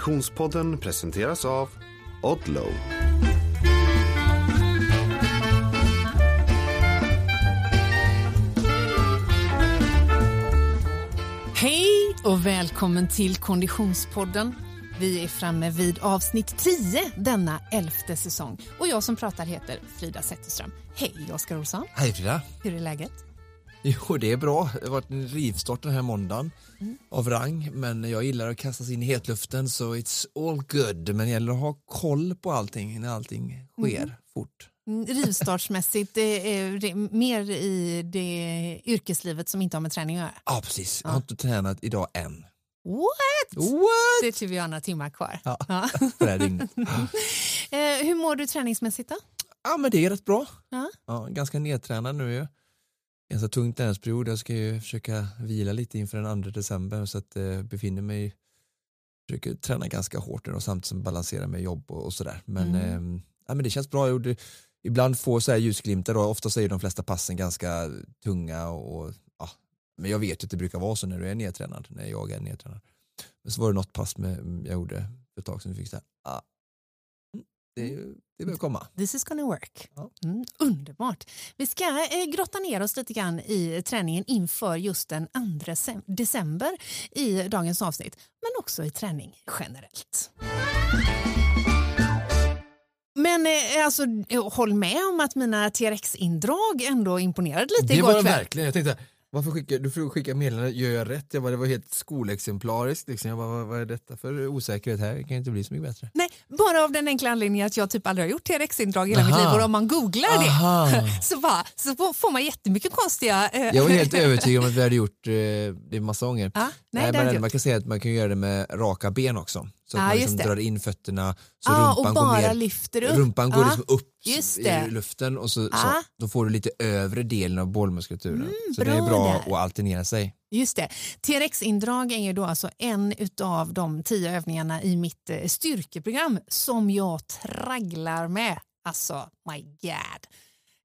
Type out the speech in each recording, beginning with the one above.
Konditionspodden presenteras av Odlow. Hej och välkommen till Konditionspodden. Vi är framme vid avsnitt 10 denna elfte säsong. Och jag som pratar heter Frida Zetterström. Hej Oskar Olsson. Hej Frida. Hur är läget? Jo, det är bra. Det har varit en rivstart den här måndagen mm. av rang, men jag gillar att kastas in i hetluften så it's all good. Men det gäller att ha koll på allting när allting sker mm. fort. Mm, rivstartsmässigt, det är mer i det yrkeslivet som inte har med träning att göra? Ja, precis. Jag har inte tränat idag än. What? What? Det är typ vi har några timmar kvar. Ja, ja. Eh, hur mår du träningsmässigt då? Ja, men det är rätt bra. Ja. Ja, ganska nedtränad nu ganska tung träningsperiod. Jag ska ju försöka vila lite inför den 2 december så att jag eh, befinner mig försöker träna ganska hårt och samtidigt som balansera med jobb och, och sådär. Men, mm. eh, ja, men det känns bra. Jag ibland får så här ljusglimtar och ofta är de flesta passen ganska tunga och ja, men jag vet att det brukar vara så när du är nedtränad, när jag är nedtränad. Men så var det något pass med, jag gjorde för ett tag sedan, fick så här, ah, det, mm. det behöver komma. This is gonna work. Ja. Mm, underbart. Vi ska eh, grotta ner oss lite grann i träningen inför just den 2 december i dagens avsnitt, men också i träning generellt. Men eh, alltså, håll med om att mina TRX-indrag ändå imponerade lite det igår kväll. Det var verkligen. Jag tänkte, varför skickar du får skicka meddelande, gör jag rätt? Jag bara, det var helt skolexemplariskt. Liksom. Jag bara, vad, vad är detta för osäkerhet här? Det kan inte bli så mycket bättre. Nej, bara av den enkla anledningen att jag typ aldrig har gjort TRX-indrag i hela Aha. mitt liv och om man googlar Aha. det så, bara, så får man jättemycket konstiga... Eh, jag var helt övertygad om att vi hade gjort eh, det massa gånger. Ah, nej, nej, men man kan säga att man kan göra det med raka ben också. Så att ah, man liksom drar in fötterna så ah, rumpan, och bara går ner, lyfter upp. rumpan går liksom upp i luften och så, så, då får du lite övre delen av bålmuskulaturen. Mm, så det är bra där. att alternera sig. Just det. TRX-indrag är ju då alltså en av de tio övningarna i mitt eh, styrkeprogram som jag tragglar med. Alltså, my god.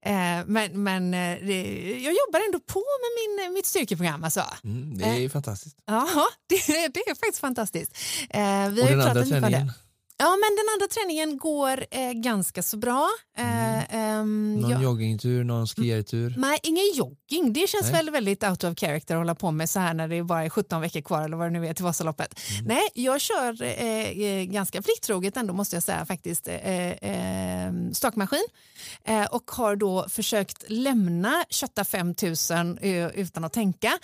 Eh, men men eh, jag jobbar ändå på med min, mitt styrkeprogram. Alltså. Mm, det är eh, fantastiskt. Ja, det, det, är faktiskt fantastiskt. vi och den andra träningen? Ja, men den andra träningen går eh, ganska så bra. Eh, mm. någon jag, joggingtur, någon skiertur? Nej, ingen jogging. Det känns nej. väl väldigt out of character att hålla på med så här när det bara är 17 veckor kvar eller vad det nu är till Vasaloppet. Mm. Nej, jag kör eh, eh ganska plikttroget ändå måste jag säga faktiskt eh, eh, stakmaskin eh, och har då försökt lämna kötta 5000 utan att tänka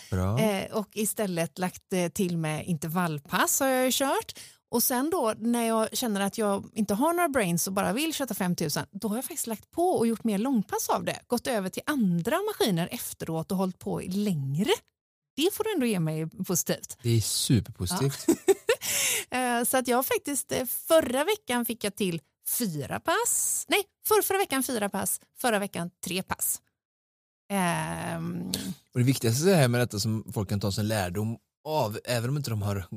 och istället lagt till med intervallpass har jag kört och sen då när jag känner att jag inte har några brains och bara vill köta 5000 då har jag faktiskt lagt på och gjort mer långpass av det. Gått över till andra maskiner efteråt och hållit på längre. Det får du ändå ge mig positivt. Det är superpositivt. Ja. Eh, så att jag faktiskt eh, förra veckan fick jag till fyra pass. Nej, för förra veckan fyra pass, förra veckan tre pass. Um... Och det viktigaste här med detta som folk kan ta sig lärdom av, även om inte de har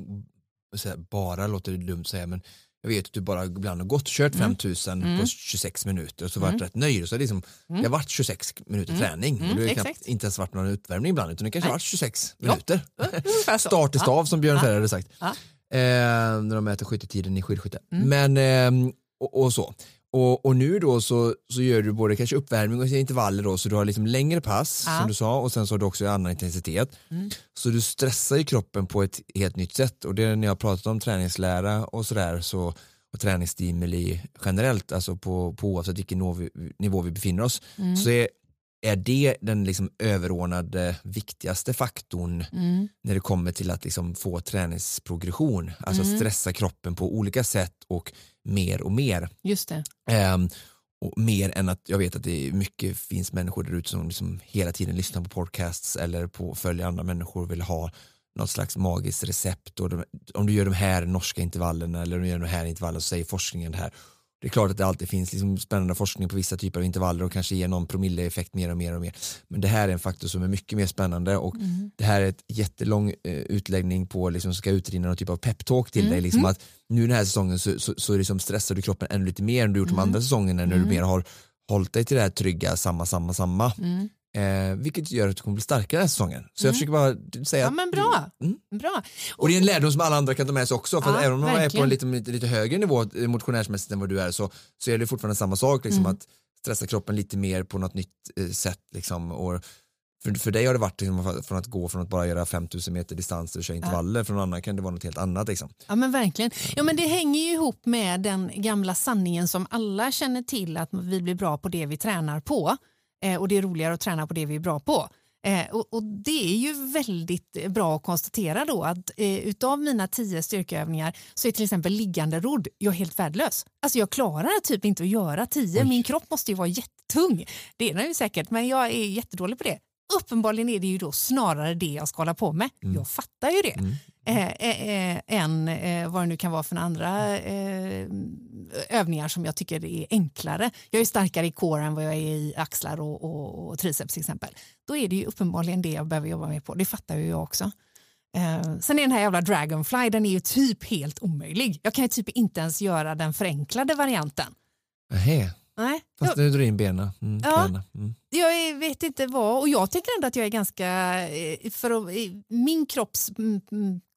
säga, bara låter det dumt säga men jag vet att du bara ibland har gått kört 5000 mm. på 26 mm. minuter och så varit mm. rätt nöjd. Så det, liksom, mm. det har varit 26 minuter mm. träning och det har knappt, inte ens varit någon uppvärmning ibland utan det kanske har varit 26 ja. minuter. Start till stav som Björn ja. Hade sagt. Ja. Eh, när de mäter skyttetiden i skidskytte. Mm. Men, eh, och, och, så. Och, och, nu då så, så gör du både kanske uppvärmning och intervaller då så du har liksom längre pass ja. som du sa och sen så har du också annan intensitet. Mm. Så du stressar ju kroppen på ett helt nytt sätt och det är när jag pratat om träningslära och sådär så och träningsstimuli generellt, alltså på, på oavsett vilken nivå vi, nivå vi befinner oss, mm. så är, är det den liksom överordnade viktigaste faktorn mm. när det kommer till att liksom få träningsprogression, alltså mm. stressa kroppen på olika sätt och mer och mer. Just det. Um, och mer än att jag vet att det är mycket finns människor där ute som liksom hela tiden lyssnar på podcasts eller på följer andra människor och vill ha något slags magiskt recept och de, om du gör de här norska intervallerna eller om du gör de här intervallerna så säger forskningen det här det är klart att det alltid finns liksom spännande forskning på vissa typer av intervaller och kanske ger någon promilleeffekt mer och mer och mer. Men det här är en faktor som är mycket mer spännande och mm. det här är ett jättelång eh, utläggning på liksom ska utrinna någon typ av peptalk till mm. dig. Liksom mm. att nu den här säsongen så, så, så liksom stressar du kroppen ännu lite mer än du gjort de mm. andra säsongerna när du mm. mer har hållit dig till det här trygga samma, samma, samma. Eh, vilket gör att du kommer bli starkare den här säsongen. Så jag försöker bara säga Ja, men bra. Mm. bra. Och det är en lärdom som alla andra kan ta med sig också. För Ja, även om man är på verkligen. en lite, lite, lite högre nivå eh, motionärsmässigt än vad du är så, så är det fortfarande samma sak. Liksom, Mm. Att stressa kroppen lite mer på något nytt eh, sätt. Liksom, och för, för dig har det varit liksom, från att gå från att bara göra 5000 meter distanser och köra intervaller. För någon annan kan det vara något helt annat. Liksom. Ja men verkligen. Ja, men det hänger ju ihop med den gamla sanningen som alla känner till att vi blir bra på det vi tränar på. Eh, och det är roligare att träna på det vi är bra på. Eh, och, och det är ju väldigt bra att konstatera då att eh, utav mina tio styrkeövningar så är till exempel liggande rodd jag är helt värdelös. Alltså jag klarar typ inte att göra tio. Min kropp måste ju vara jättetung. Det är den ju säkert, men jag är jättedålig på det. Uppenbarligen är det ju då snarare det jag ska hålla på med. Jag fattar ju det. Eh, eh, eh, än eh, vad det nu kan vara för andra eh, övningar som jag tycker är enklare. Jag är starkare i core än vad jag är i axlar och, och, och triceps till exempel. Då är det ju uppenbarligen det jag behöver jobba med på. Det fattar ju jag också. Eh, sen är den här jävla Dragonfly, den är ju typ helt omöjlig. Jag kan ju typ inte ens göra den förenklade varianten. Nähä, Nej, fast jag, nu drar du in benen. Mm, Ja. Mm. jag vet inte vad och jag tycker ändå att jag är ganska, eh, för att, min kropps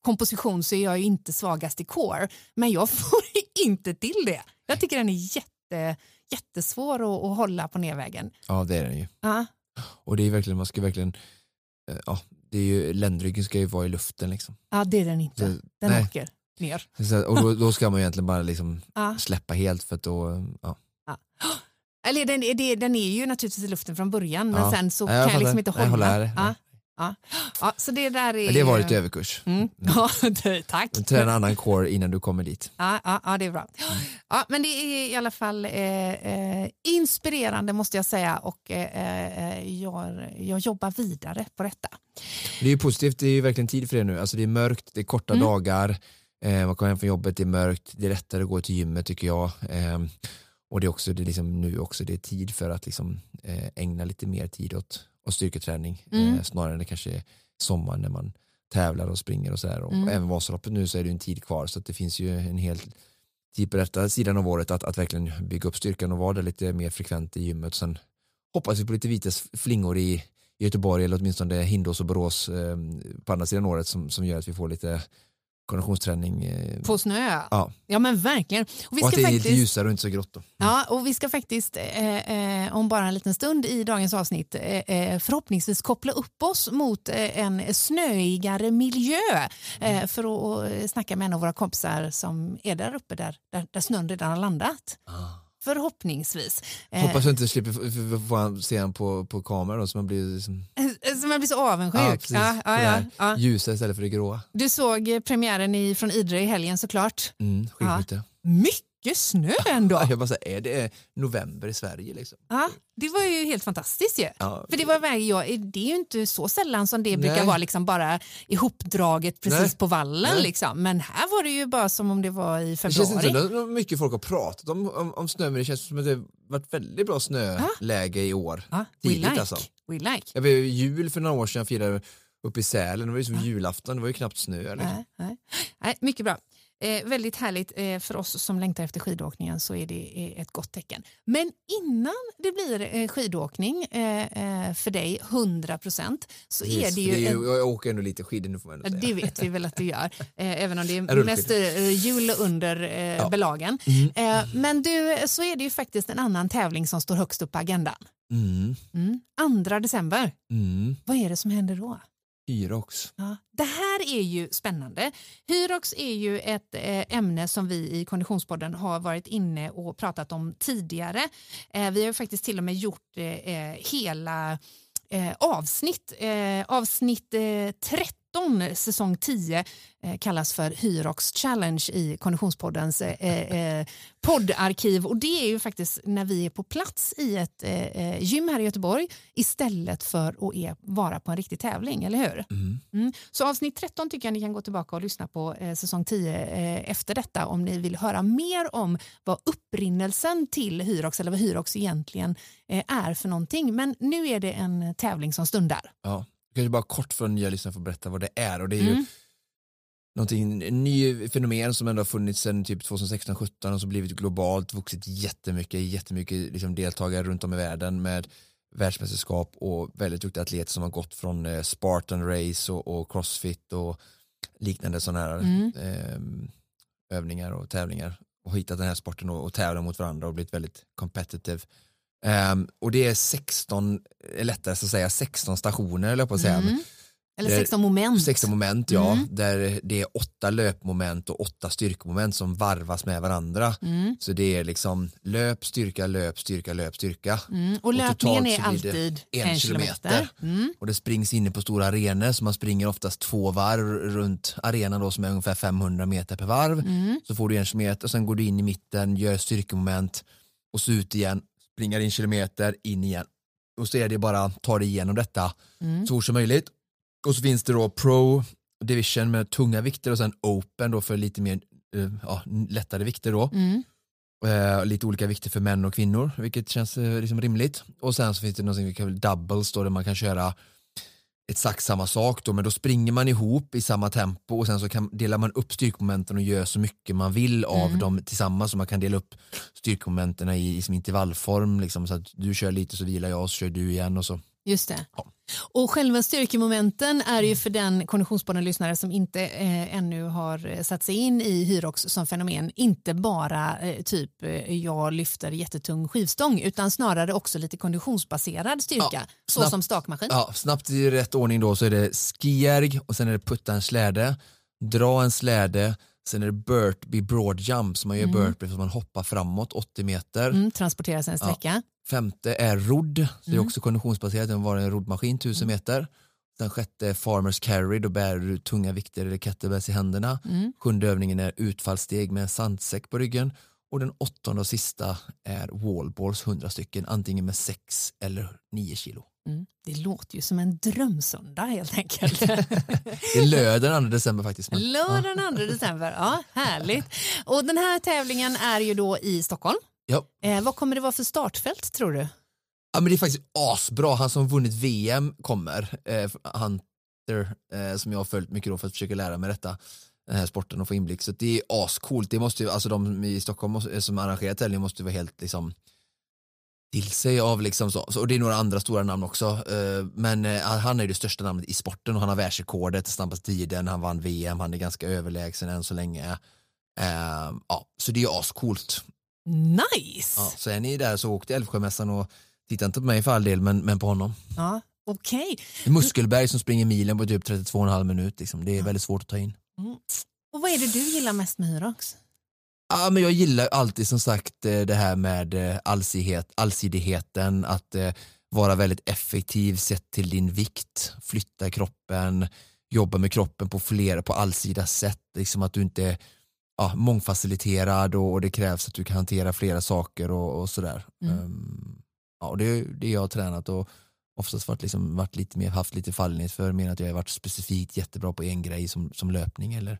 komposition så är jag ju inte svagast i core men jag får inte till det. Jag tycker den är jätte, jättesvår att, att hålla på nedvägen. Ja det är den ju. Ja, Och det är verkligen, man ska verkligen, eh, ja, det är ju, ländryggen ska ju vara i luften liksom. ja det är den inte. Så, Den nej. åker ner. Så, och då, då ska man ju egentligen bara liksom Ja. släppa helt för att då, ja. Eller den, den är ju naturligtvis i luften från början men Ja. sen så Ja, kan jag jag liksom inte Jag hålla. håller här. Ja, ja. Så det där är... Men det har varit överkurs. Mm. Ja, tack. Träna annan core innan du kommer dit. Ja, ja, ja, det är bra. Ja, men det är i alla fall eh, eh, inspirerande måste jag säga och eh, eh, jag, jag jobbar vidare på detta. Det är ju positivt, det är ju verkligen tid för det nu. Alltså det är mörkt, det är korta Mm. dagar, eh, man kommer hem från jobbet, det är mörkt, det är lättare att gå till gymmet tycker jag. Eh, och det är också det är liksom nu också det är tid för att liksom, eh, ägna lite mer tid åt, åt styrketräning Mm. eh, snarare än det kanske är sommar när man tävlar och springer och sådär. Och Mm. även Vasaloppet nu så är det en tid kvar så att det finns ju en hel tid på detta sidan av året att, att verkligen bygga upp styrkan och vara där lite mer frekvent i gymmet. Sen hoppas vi på lite vita flingor i i Göteborg eller åtminstone Hindås och Borås eh, på andra sidan året som, som gör att vi får lite konditionsträning. Eh, På snö. ja. Ja men verkligen. Och vi och att ska det är lite faktiskt, ljusare och inte så grått. Då. ja, och vi ska faktiskt eh, eh, om bara en liten stund i dagens avsnitt eh, eh, förhoppningsvis koppla upp oss mot en snöigare miljö eh, för att snacka med en av våra kompisar som är där uppe där, där, där snön redan har landat. Förhoppningsvis. Eh, Hoppas jag inte slipper få se honom på, på kamera då, så man blir liksom, Så man blir så avundsjuk. Ja. Ja, ja, ja, ja. ljusa istället för det gråa. Du såg eh, premiären i, från Idre i helgen såklart. Mm, skidskytte. Mycket snö ändå. Ja. Jag bara är det november i Sverige liksom? Ja, det var ju helt fantastiskt ju. Ja. För det, var, ja, det är ju inte så sällan som det brukar Nej. vara liksom bara ihopdraget precis Nej. på vallen. Nej. Liksom. Men här var det ju bara som om det var i Det känns februari. inte som att mycket folk har pratat om, om, om snö men det känns som att det varit väldigt bra snöläge i år. Ja, we Tidigt like. alltså. We like. Jag ju jul för några år sedan, firade uppe i Sälen, det var ju som julafton, det var ju knappt snö. Liksom. Nej, nej. Nej, mycket bra. Eh, väldigt härligt eh, för oss som längtar efter skidåkningen så är det eh, ett gott tecken. Men innan det blir eh, skidåkning eh, eh, för dig 100 procent så är Precis, det för ju, en, Jag åker ändå lite skidor nu får man Ja, ändå säga. Det vet vi väl att du gör, även om det är mest jul under eh, belagen. Eh, men du, så är det ju faktiskt en annan tävling som står högst upp på agendan. Mm, Mm. 2 december, mm. vad är det som händer då? Hyrox. Ja, det här är ju spännande. Hyrox är ju ett eh, ämne som vi i Konditionspodden har varit inne och pratat om tidigare. Eh, vi har faktiskt till och med gjort eh, hela avsnitt, avsnitt 30 2019, eh, säsong 10, eh, kallas för Hyrox Challenge i Konditionspoddens eh, eh, eh, poddarkiv. Och det är ju faktiskt när vi är på plats i ett eh, gym här i Göteborg istället för att är, vara på en riktig tävling, eller hur? Mm. Mm. Så avsnitt 13 tycker jag ni kan gå tillbaka och lyssna på säsong 10 efter detta om ni vill höra mer om vad upprinnelsen till Hyrox eller vad Hyrox egentligen är för någonting. Men nu är det en tävling som stundar. Ja. Kanske bara kort för nya lyssnare få berätta vad det är. Och det är ju Mm. någonting, en ny fenomen som ändå har funnits sedan typ 2016-17 och så blivit globalt, vuxit jättemycket, jättemycket liksom deltagare runt om i världen med världsmästerskap och väldigt duktiga atleter som har gått från eh, Spartan Race och, och Crossfit och liknande sådana här Mm. eh, övningar och tävlingar och hittat den här sporten och, och tävlat mot varandra och blivit väldigt competitive. Ehm, och det är 16, är lättare att säga 16 stationer eller på att säga, Mm. Eller Det är 16 moment. 16 moment ja, Mm. där det är åtta löpmoment och åtta styrkemoment som varvas med varandra. Mm. Så det är liksom löp, styrka, löp, styrka, löp, styrka. Mm. Och Och löpningen totalt är alltid en en kilometer. kilometer. Mm. Och det springs inne på stora arenor så man springer oftast två varv runt arenan då som är ungefär 500 meter per varv. Mm. Så får du en kilometer och sen går du in i mitten, gör styrkemoment och så ut igen, springer en kilometer, in igen. Och så är det bara ta dig igenom detta Mm. så fort som möjligt. Och så finns det då Pro Division med tunga vikter och sen Open då för lite mer eh, ja, lättare vikter då. Mm. Eh, lite olika vikter för män och kvinnor, vilket känns eh, liksom rimligt. Och sen så finns det något vi kallar doubles då, där man kan köra exakt samma sak då, men då springer man ihop i samma tempo och sen så kan, delar man upp styrkomomenten och gör så mycket man vill av Mm. dem tillsammans så man kan dela upp styrkomomenten i, i intervallform liksom, så att du kör lite så vilar jag och så kör du igen och så. Just det. Ja. Och själva styrkemomenten är ju för den Konditionspodden-lyssnare som inte eh, ännu har eh, satt sig in i Hyrox som fenomen inte bara eh, typ eh, jag lyfter jättetung skivstång utan snarare också lite konditionsbaserad styrka Ja, så snabbt. som stakmaskin. Ja, snabbt i rätt ordning då så är det skijärg och sen är det putta en släde, dra en släde, sen är det burpee broad jump så man gör Mm. burpee så man hoppar framåt 80 meter. Mm, transportera sig en sträcka. Femte är rodd, det är Mm. också konditionsbaserat, den var en roddmaskin 1000 meter. Sen sjätte är farmers carry, då bär du tunga vikter eller kettlebells i händerna. Mm. Sjunde övningen är utfallssteg med en sandsäck på ryggen. Och den åttonde och sista är wallballs, 100 stycken, antingen med 6 eller 9 kilo. Mm. Det låter ju som en drömsöndag helt enkelt. Det är lördag den 2 december faktiskt. men- Lördag den 2 december, ja härligt. Och den här tävlingen är ju då i Stockholm. Ja. Eh, vad kommer det vara för startfält tror du? Ja men det är faktiskt asbra, han som vunnit VM kommer, eh, Hunter, eh, som jag har följt mycket då för att försöka lära mig detta, den här sporten och få inblick. Så det är ascoolt, det måste ju, alltså de i Stockholm måste, som arrangerar tävlingen måste vara helt liksom till sig av liksom så, och det är några andra stora namn också, eh, men eh, han är ju det största namnet i sporten och han har världsrekordet, snabbaste tiden, han vann VM, han är ganska överlägsen än så länge. Eh, ja, så det är ascoolt. Nice! Ja, så är ni där så åk till Älvsjömässan och titta inte på mig för all del, men, men på honom. Ja, Okej. Är Muskelberg som springer milen på typ 32,5 minut. Liksom. Det är väldigt svårt att ta in. Och vad är det du gillar mest med Hyrox? Ja, men jag gillar alltid som sagt eh, det här med eh, allsidighet, allsidigheten, att eh, vara väldigt effektiv sett till din vikt, flytta kroppen, jobba med kroppen på flera, på allsida sätt, liksom att du inte ja, mångfaciliterad och, och det krävs att du kan hantera flera saker och, och sådär. Mm. Ehm, ja, och det det jag har tränat och oftast varit, liksom, varit lite mer, haft lite fallenhet för, mer att jag har varit specifikt jättebra på en grej som, som löpning eller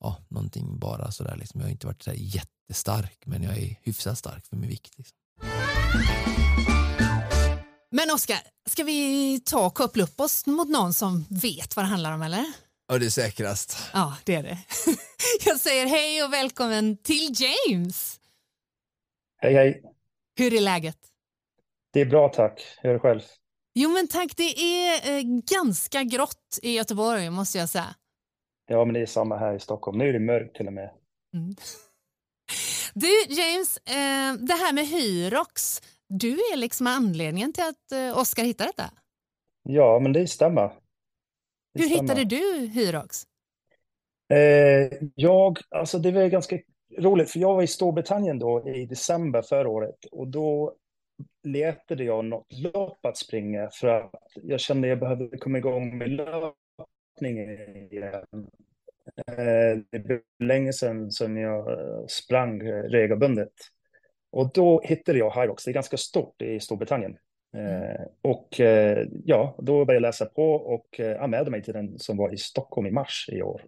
ja, någonting bara sådär. Liksom. Jag har inte varit så jättestark men jag är hyfsat stark för min vikt. Liksom. Men Oskar, ska vi ta och koppla upp oss mot någon som vet vad det handlar om eller? Ja, det är säkrast. Ja, det är det. Jag säger hej och välkommen till James. Hej, hej. Hur är läget? Det är bra, tack. Hur är det själv? Jo men tack, det är eh, ganska grått i Göteborg måste jag säga. Ja, men det är samma här i Stockholm. Nu är det mörkt till och med. Mm. Du James, eh, det här med Hyrox, du är liksom anledningen till att eh, Oskar hittade detta. Ja, men det stämmer. Hur stämmer. hittade du Hyrox? Eh, jag, alltså det var ganska roligt, för jag var i Storbritannien då i december förra året och då letade jag något lopp att springa för att jag kände jag behövde komma igång med löpning igen. Eh, det blev länge sedan som jag eh, sprang regelbundet. Och då hittade jag Hyrox, det är ganska stort i Storbritannien. Eh, och eh, ja, då började jag läsa på och eh, anmälde mig till den som var i Stockholm i mars i år.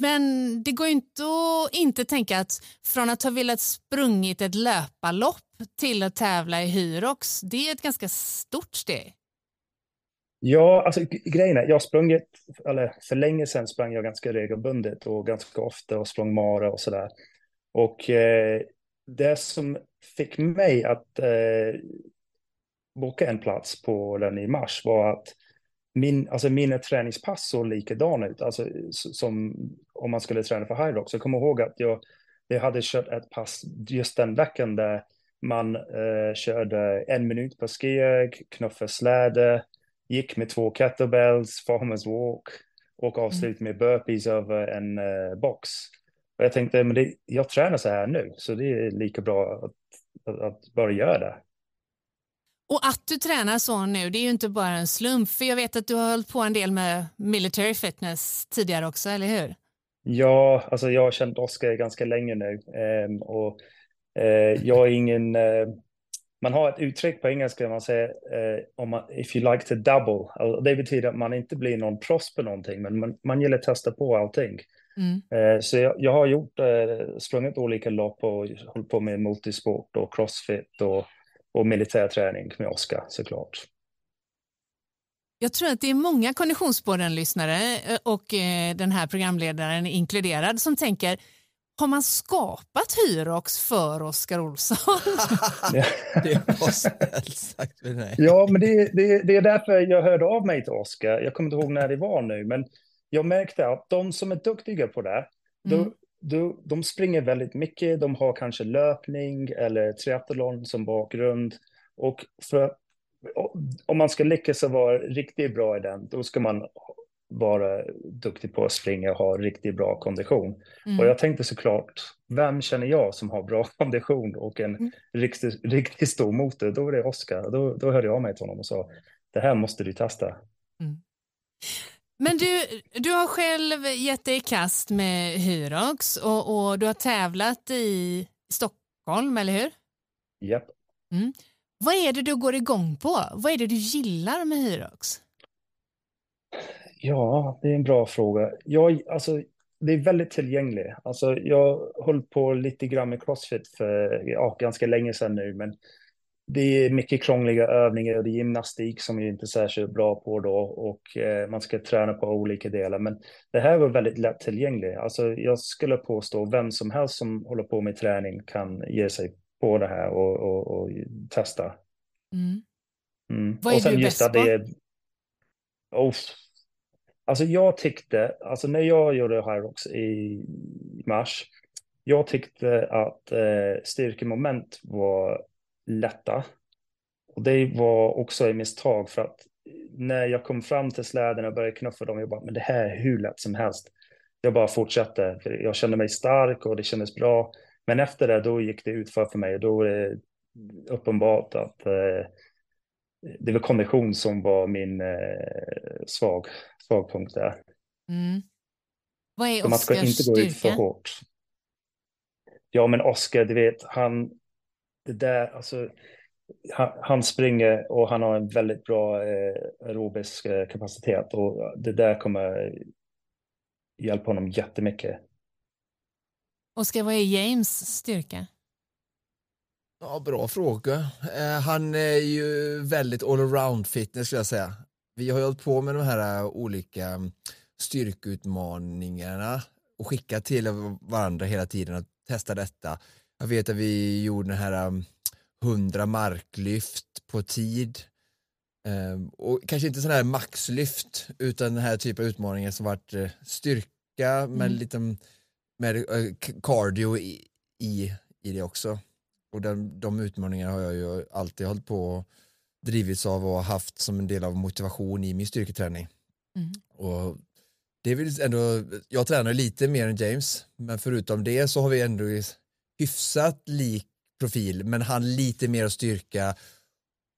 Men det går ju inte att inte tänka att från att ha velat sprungit ett löparlopp till att tävla i Hyrox, det är ett ganska stort steg. Ja, alltså grejen är, jag har sprungit, eller för länge sedan sprang jag ganska regelbundet och ganska ofta och sprang mara och sådär. Och eh, det som fick mig att eh, boka en plats på den i mars var att min, alltså mina träningspass såg likadana ut, alltså som om man skulle träna för High Rock. Så jag kommer ihåg att jag, jag hade kört ett pass just den veckan där man eh, körde en minut på skeg, knuffa släde, gick med två kettlebells, farmers walk och avslut med burpees över en eh, box. Och jag tänkte, men det, jag tränar så här nu, så det är lika bra att, att, att bara göra det. Och att du tränar så nu, det är ju inte bara en slump, för jag vet att du har hållit på en del med military fitness tidigare också, eller hur? Ja, alltså jag har känt Oskar ganska länge nu eh, och eh, jag är ingen, eh, man har ett uttryck på engelska, man säger eh, om man, if you like to double, det betyder att man inte blir någon proffs på någonting, men man, man gillar att testa på allting. Mm. Eh, så jag, jag, har gjort, eh, sprungit olika lopp och hållit på med multisport och crossfit och och militärträning med Oskar såklart. Jag tror att det är många Konditionsspåren-lyssnare eh, och den här programledaren inkluderad som tänker har man skapat Hyrox för Oskar Olsson? det var sagt för mig. Ja, men det, det, det, är därför jag hörde av mig till Oskar. Jag kommer inte ihåg när det var nu, men jag märkte att de som är duktiga på det, mm. då, då, de springer väldigt mycket, de har kanske löpning eller triathlon som bakgrund. Och för, om man ska lyckas vara riktigt bra i den, då ska man vara duktig på att springa och ha riktigt bra kondition. Mm. Och jag tänkte såklart, vem känner jag som har bra kondition och en mm. riktigt, riktigt stor motor? Då var det Oskar. Då, då hörde jag mig till honom och sa, det här måste du testa. Mm. Men du, du har själv gett dig i kast med Hyrox och, och du har tävlat i Stockholm, eller hur? Japp. Mm. Vad är det du går igång på? Vad är det du gillar med Hyrox? Ja, det är en bra fråga. Jag, alltså, det är väldigt tillgängligt. Alltså, jag höll på lite grann med Crossfit för ja, ganska länge sedan nu, men det är mycket krångliga övningar och det är gymnastik som jag inte är särskilt bra på då och eh, man ska träna på olika delar. Men det här var väldigt lättillgängligt. Alltså jag skulle påstå vem som helst som håller på med träning kan ge sig på det här och, och, och testa. Mm. Mm. Vad är och sen du bäst på? Det är, oh, alltså jag tyckte, alltså när jag gjorde Hyrox i mars, jag tyckte att eh, styrkemoment var lätta. Och det var också ett misstag för att när jag kom fram till släden och började knuffa dem, jag bara, men det här är hur lätt som helst. Jag bara fortsatte, för jag kände mig stark och det kändes bra. Men efter det, då gick det utför för mig och då var det uppenbart att eh, det var kondition som var min eh, svag, svag punkt där. Mm. Vad är Oskars Man ska inte gå ut för hårt. Ja, men Oskar, du vet, han, det där, alltså, han, han, springer och han har en väldigt bra eh, aerobisk eh, kapacitet och det där kommer hjälpa honom jättemycket. Oskar, vad är James styrka? Ja, bra fråga. Eh, han är ju väldigt allround fitness skulle jag säga. Vi har ju hållit på med de här olika styrkeutmaningarna och skickat till varandra hela tiden att testa detta. Jag vet att vi gjorde den här 100 um, marklyft på tid. Um, och kanske inte sån här maxlyft utan den här typen av utmaningar som varit uh, styrka mm. men lite med uh, cardio i, i, i det också. Och den, de utmaningarna har jag ju alltid hållit på och drivits av och haft som en del av motivation i min styrketräning. Mm. Och det är väl ändå, jag tränar lite mer än James, men förutom det så har vi ändå hyfsat lik profil, men han lite mer styrka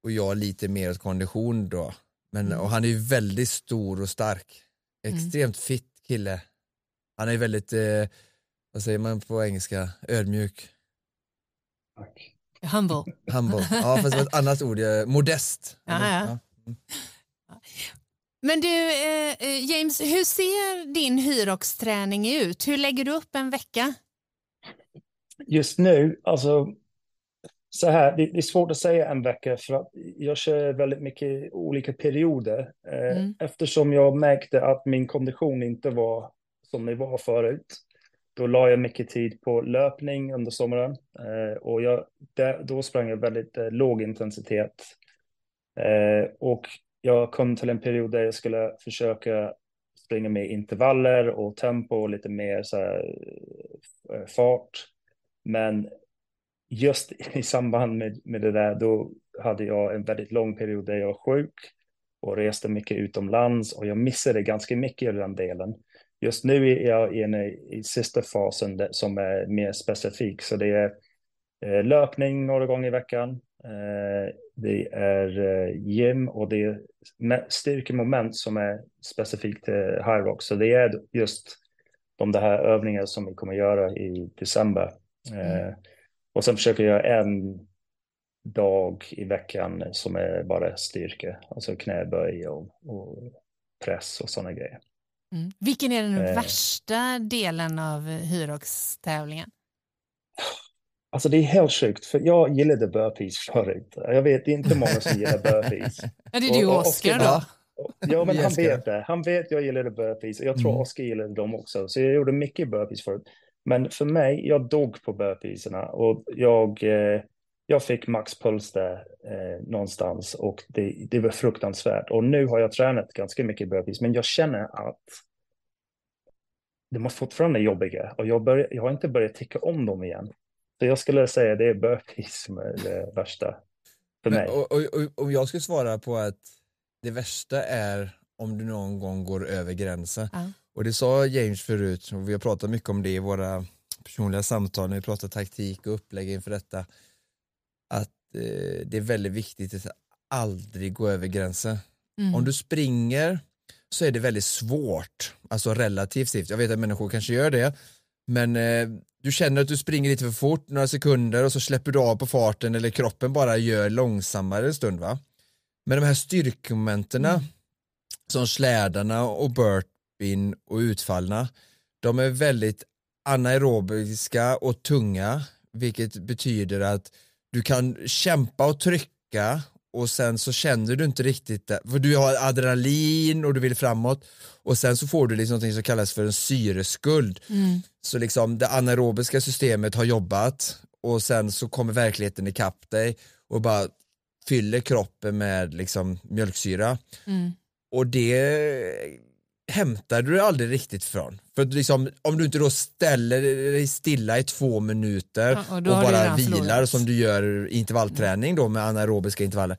och jag lite mer kondition då. Men, mm. och han är ju väldigt stor och stark. Mm. Extremt mm. fit kille. Han är väldigt, eh, vad säger man på engelska, ödmjuk. Tack. Humble. Humble, ja fast ett annat ord, modest. Ja, ja. ja. Mm. Men du, eh, eh, James, hur ser din hyrox-träning ut? Hur lägger du upp en vecka? Just nu, alltså så här, det, det, är svårt att säga en vecka för att jag kör väldigt mycket olika perioder. Eh, mm. Eftersom jag märkte att min kondition inte var som det var förut. Då la jag mycket tid på löpning under sommaren eh, och jag, där, då sprang jag väldigt eh, låg intensitet. Eh, och jag kom till en period där jag skulle försöka springa med intervaller och tempo och lite mer så här, eh, fart. Men just i samband med, med det där, då hade jag en väldigt lång period där jag var sjuk och reste mycket utomlands och jag missade ganska mycket i den delen. Just nu är jag inne i sista fasen som är mer specifik, så det är eh, löpning några gånger i veckan. Eh, det är eh, gym och det är styrkemoment som är specifikt till High Rock. Så det är just de här övningarna som vi kommer göra i december. Mm. Och sen försöker jag en dag i veckan som är bara styrka, alltså knäböj och, och press och sådana grejer. Mm. Vilken är den eh. värsta delen av Hyrox-tävlingen? Alltså det är helt sjukt, för jag gillade burpees förut. Jag vet det är inte många som gillar burpees. Ja, det är du och Oskar då. Ja, men han vet det. Han vet jag gillade burpees och jag tror mm. Oskar gillade dem också. Så jag gjorde mycket burpees förut. Men för mig, jag dog på burpeesarna och jag, eh, jag fick maxpuls där eh, någonstans och det, det var fruktansvärt. Och nu har jag tränat ganska mycket burpees, men jag känner att de är fortfarande jobbiga och jag, börjar, jag har inte börjat tycka om dem igen. Så jag skulle säga det är burpees som är det värsta för mig. Och, och, och, och jag skulle svara på att det värsta är om du någon gång går över gränsen. Ja. Och det sa James förut, och vi har pratat mycket om det i våra personliga samtal när vi pratar taktik och upplägg inför detta. Att eh, det är väldigt viktigt att aldrig gå över gränsen. Mm. Om du springer så är det väldigt svårt, alltså relativt sett. Jag vet att människor kanske gör det, men eh, du känner att du springer lite för fort några sekunder och så släpper du av på farten eller kroppen bara gör långsammare en stund va. Men de här styrkemomenten mm. som slädarna och burpeen och utfallna, de är väldigt anaerobiska och tunga, vilket betyder att du kan kämpa och trycka och sen så känner du inte riktigt det, för du har adrenalin och du vill framåt och sen så får du liksom något som kallas för en syreskuld. Mm. Så liksom det anaerobiska systemet har jobbat och sen så kommer verkligheten ikapp dig och bara fyller kroppen med liksom mjölksyra. Mm. Och det hämtar du aldrig riktigt från. För liksom, om du inte då ställer dig stilla i två minuter ja, och, och bara vilar förlorat. som du gör i intervallträning då med anaerobiska intervaller.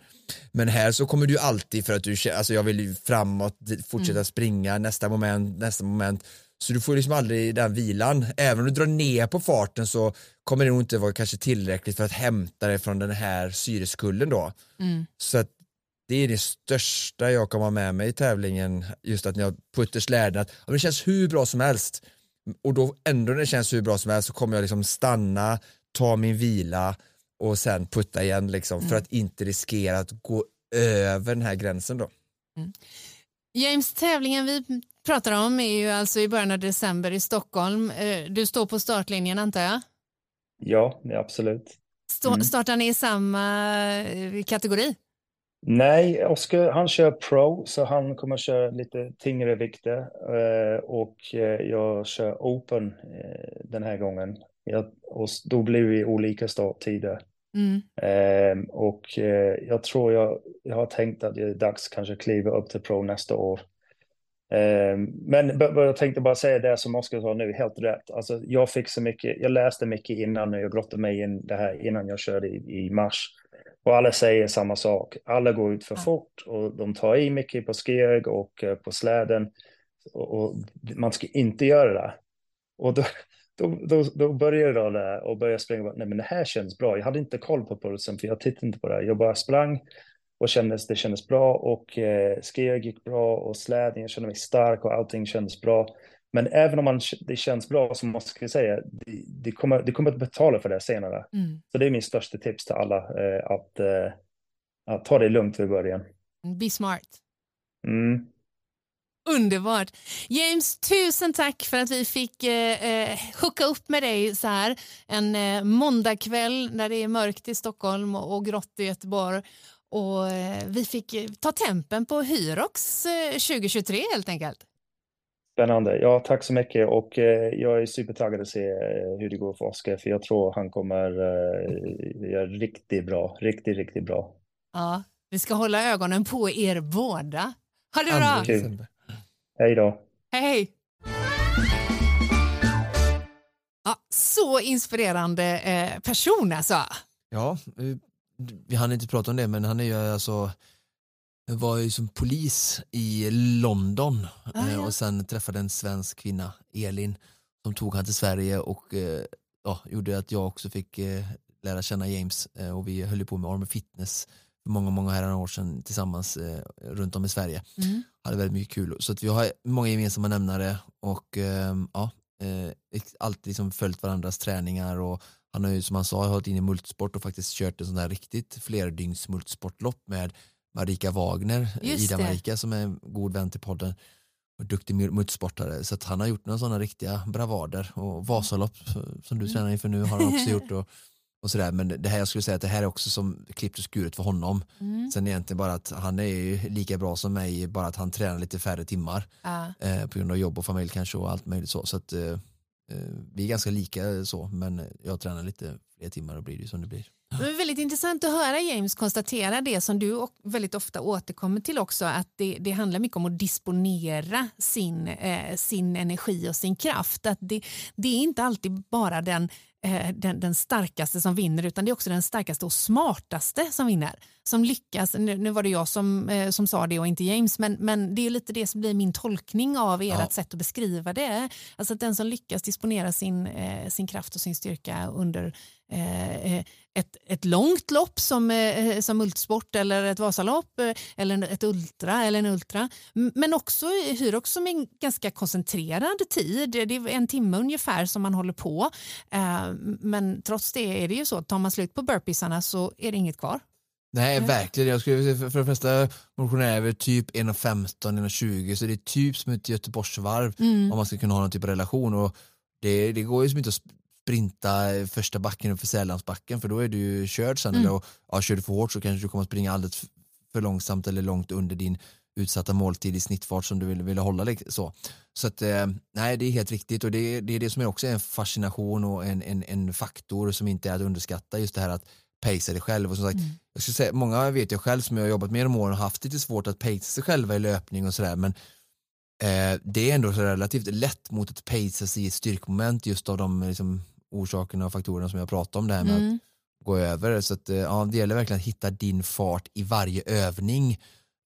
Men här så kommer du alltid för att du alltså jag vill framåt, fortsätta mm. springa, nästa moment, nästa moment. Så du får liksom aldrig den vilan. Även om du drar ner på farten så kommer det nog inte vara kanske tillräckligt för att hämta dig från den här syreskullen då. Mm. Så att det är det största jag kommer ha med mig i tävlingen, just att när jag putter släden, att det känns hur bra som helst och då ändå när det känns hur bra som helst så kommer jag liksom stanna, ta min vila och sen putta igen liksom mm. för att inte riskera att gå över den här gränsen då. Mm. James, tävlingen vi pratar om är ju alltså i början av december i Stockholm. Eh, du står på startlinjen antar jag? Ja, absolut. Mm. Startar ni i samma eh, kategori? Nej, Oskar han kör pro så han kommer köra lite tyngre vikter eh, och eh, jag kör open eh, den här gången. Jag, och då blir vi olika starttider. Mm. Eh, och eh, jag tror jag, jag har tänkt att det är dags kanske kliva upp till pro nästa år. Eh, men jag tänkte bara säga det som Oskar sa nu, helt rätt. Alltså, jag fick så mycket, jag läste mycket innan jag grottade mig in det här innan jag körde i, i mars. Och alla säger samma sak. Alla går ut för fort och de tar i mycket på skeg och eh, på släden. Och, och man ska inte göra det. Och då, då, då, då började jag där och började springa. Nej, men det här känns bra. Jag hade inte koll på pulsen för jag tittade inte på det. Jag bara sprang och kändes, det kändes bra och eh, skeg gick bra och släden, jag kände mig stark och allting kändes bra. Men även om man, det känns bra så måste jag säga, det, det, kommer, det kommer att betala för det senare. Mm. Så det är min största tips till alla, eh, att, eh, att ta det lugnt vid början. Be smart. Mm. Underbart. James, tusen tack för att vi fick eh, eh, hooka upp med dig så här en eh, måndagkväll när det är mörkt i Stockholm och, och grått i Göteborg. Och eh, vi fick eh, ta tempen på Hyrox 2023 helt enkelt. Spännande. Ja, tack så mycket och eh, jag är supertaggad att se eh, hur det går för Oskar för jag tror han kommer eh, göra riktigt bra, riktigt, riktigt bra. Ja, Vi ska hålla ögonen på er båda. Ha det bra! Hej då. Hej! Ja, så inspirerande eh, person alltså. Ja, eh, vi hann inte prata om det men han är ju alltså var ju som polis i London Ah, eh, ja. och sen träffade en svensk kvinna, Elin, som tog han till Sverige och eh, ja, gjorde att jag också fick eh, lära känna James eh, och vi höll på med Arm Fitness för många, många herrans år sedan tillsammans eh, runt om i Sverige. Mm. Hade väldigt mycket kul. Så att vi har många gemensamma nämnare och ja, eh, alltid liksom följt varandras träningar och han har ju som han sa hållit in i multisport och faktiskt kört en sån där riktigt flerdygns multisportlopp med Marika Wagner, Just Ida det. Marika som är en god vän till podden och duktig multisportare så att han har gjort några sådana riktiga bravader och Vasalopp som du tränar inför nu har han också gjort och, och sådär men det här jag skulle säga att det här är också som klippt och skuret för honom Mm. Sen egentligen bara att han är ju lika bra som mig, bara att han tränar lite färre timmar Ja. eh, på grund av jobb och familj kanske och allt möjligt så. Så att eh, eh, vi är ganska lika så, men jag tränar lite fler timmar och blir det som det blir. Det är väldigt intressant att höra James konstatera det som du väldigt ofta återkommer till också att det, det handlar mycket om att disponera sin, eh, sin energi och sin kraft. Att det, det är inte alltid bara den, eh, den, den starkaste som vinner utan det är också den starkaste och smartaste som vinner. Som lyckas, nu, nu var det jag som, eh, som sa det och inte James men, men det är lite det som blir min tolkning av ert Ja. sätt att beskriva det. Alltså att den som lyckas disponera sin, eh, sin kraft och sin styrka under eh, eh, ett, ett långt lopp som, eh, som multisport eller ett Vasalopp eh, eller ett ultra eller en ultra. Men också hyr också med en ganska koncentrerad tid. Det är en timme ungefär som man håller på. Eh, Men trots det är det ju så att tar man slut på burpeesarna så är det inget kvar. Nej, verkligen. Jag skulle för, de flesta motionärer är typ 1,15, 1,20 så det är typ som ett Göteborgsvarv Mm. om man ska kunna ha någon typ av relation. Och det, det går ju som inte att sprinta första backen för Sälandsbacken för då är du ju körd sen. Mm. Eller, och, ja, kör du för hårt så kanske du kommer att springa alldeles för långsamt eller långt under din utsatta måltid i snittfart som du vill, vill hålla. Så, så att, eh, nej, det är helt riktigt och det, det är det som är också en fascination och en, en, en faktor som inte är att underskatta just det här att pacea dig själv. Och som sagt, Mm. jag skulle säga, många vet jag själv som jag har jobbat med genom åren har haft lite svårt att pacea sig själva i löpning och sådär men eh, det är ändå relativt lätt mot att pacea sig i ett styrkemoment just av de liksom, orsakerna och faktorerna som jag pratade om det här med Mm. att gå över. Så att, eh, ja, det gäller verkligen att hitta din fart i varje övning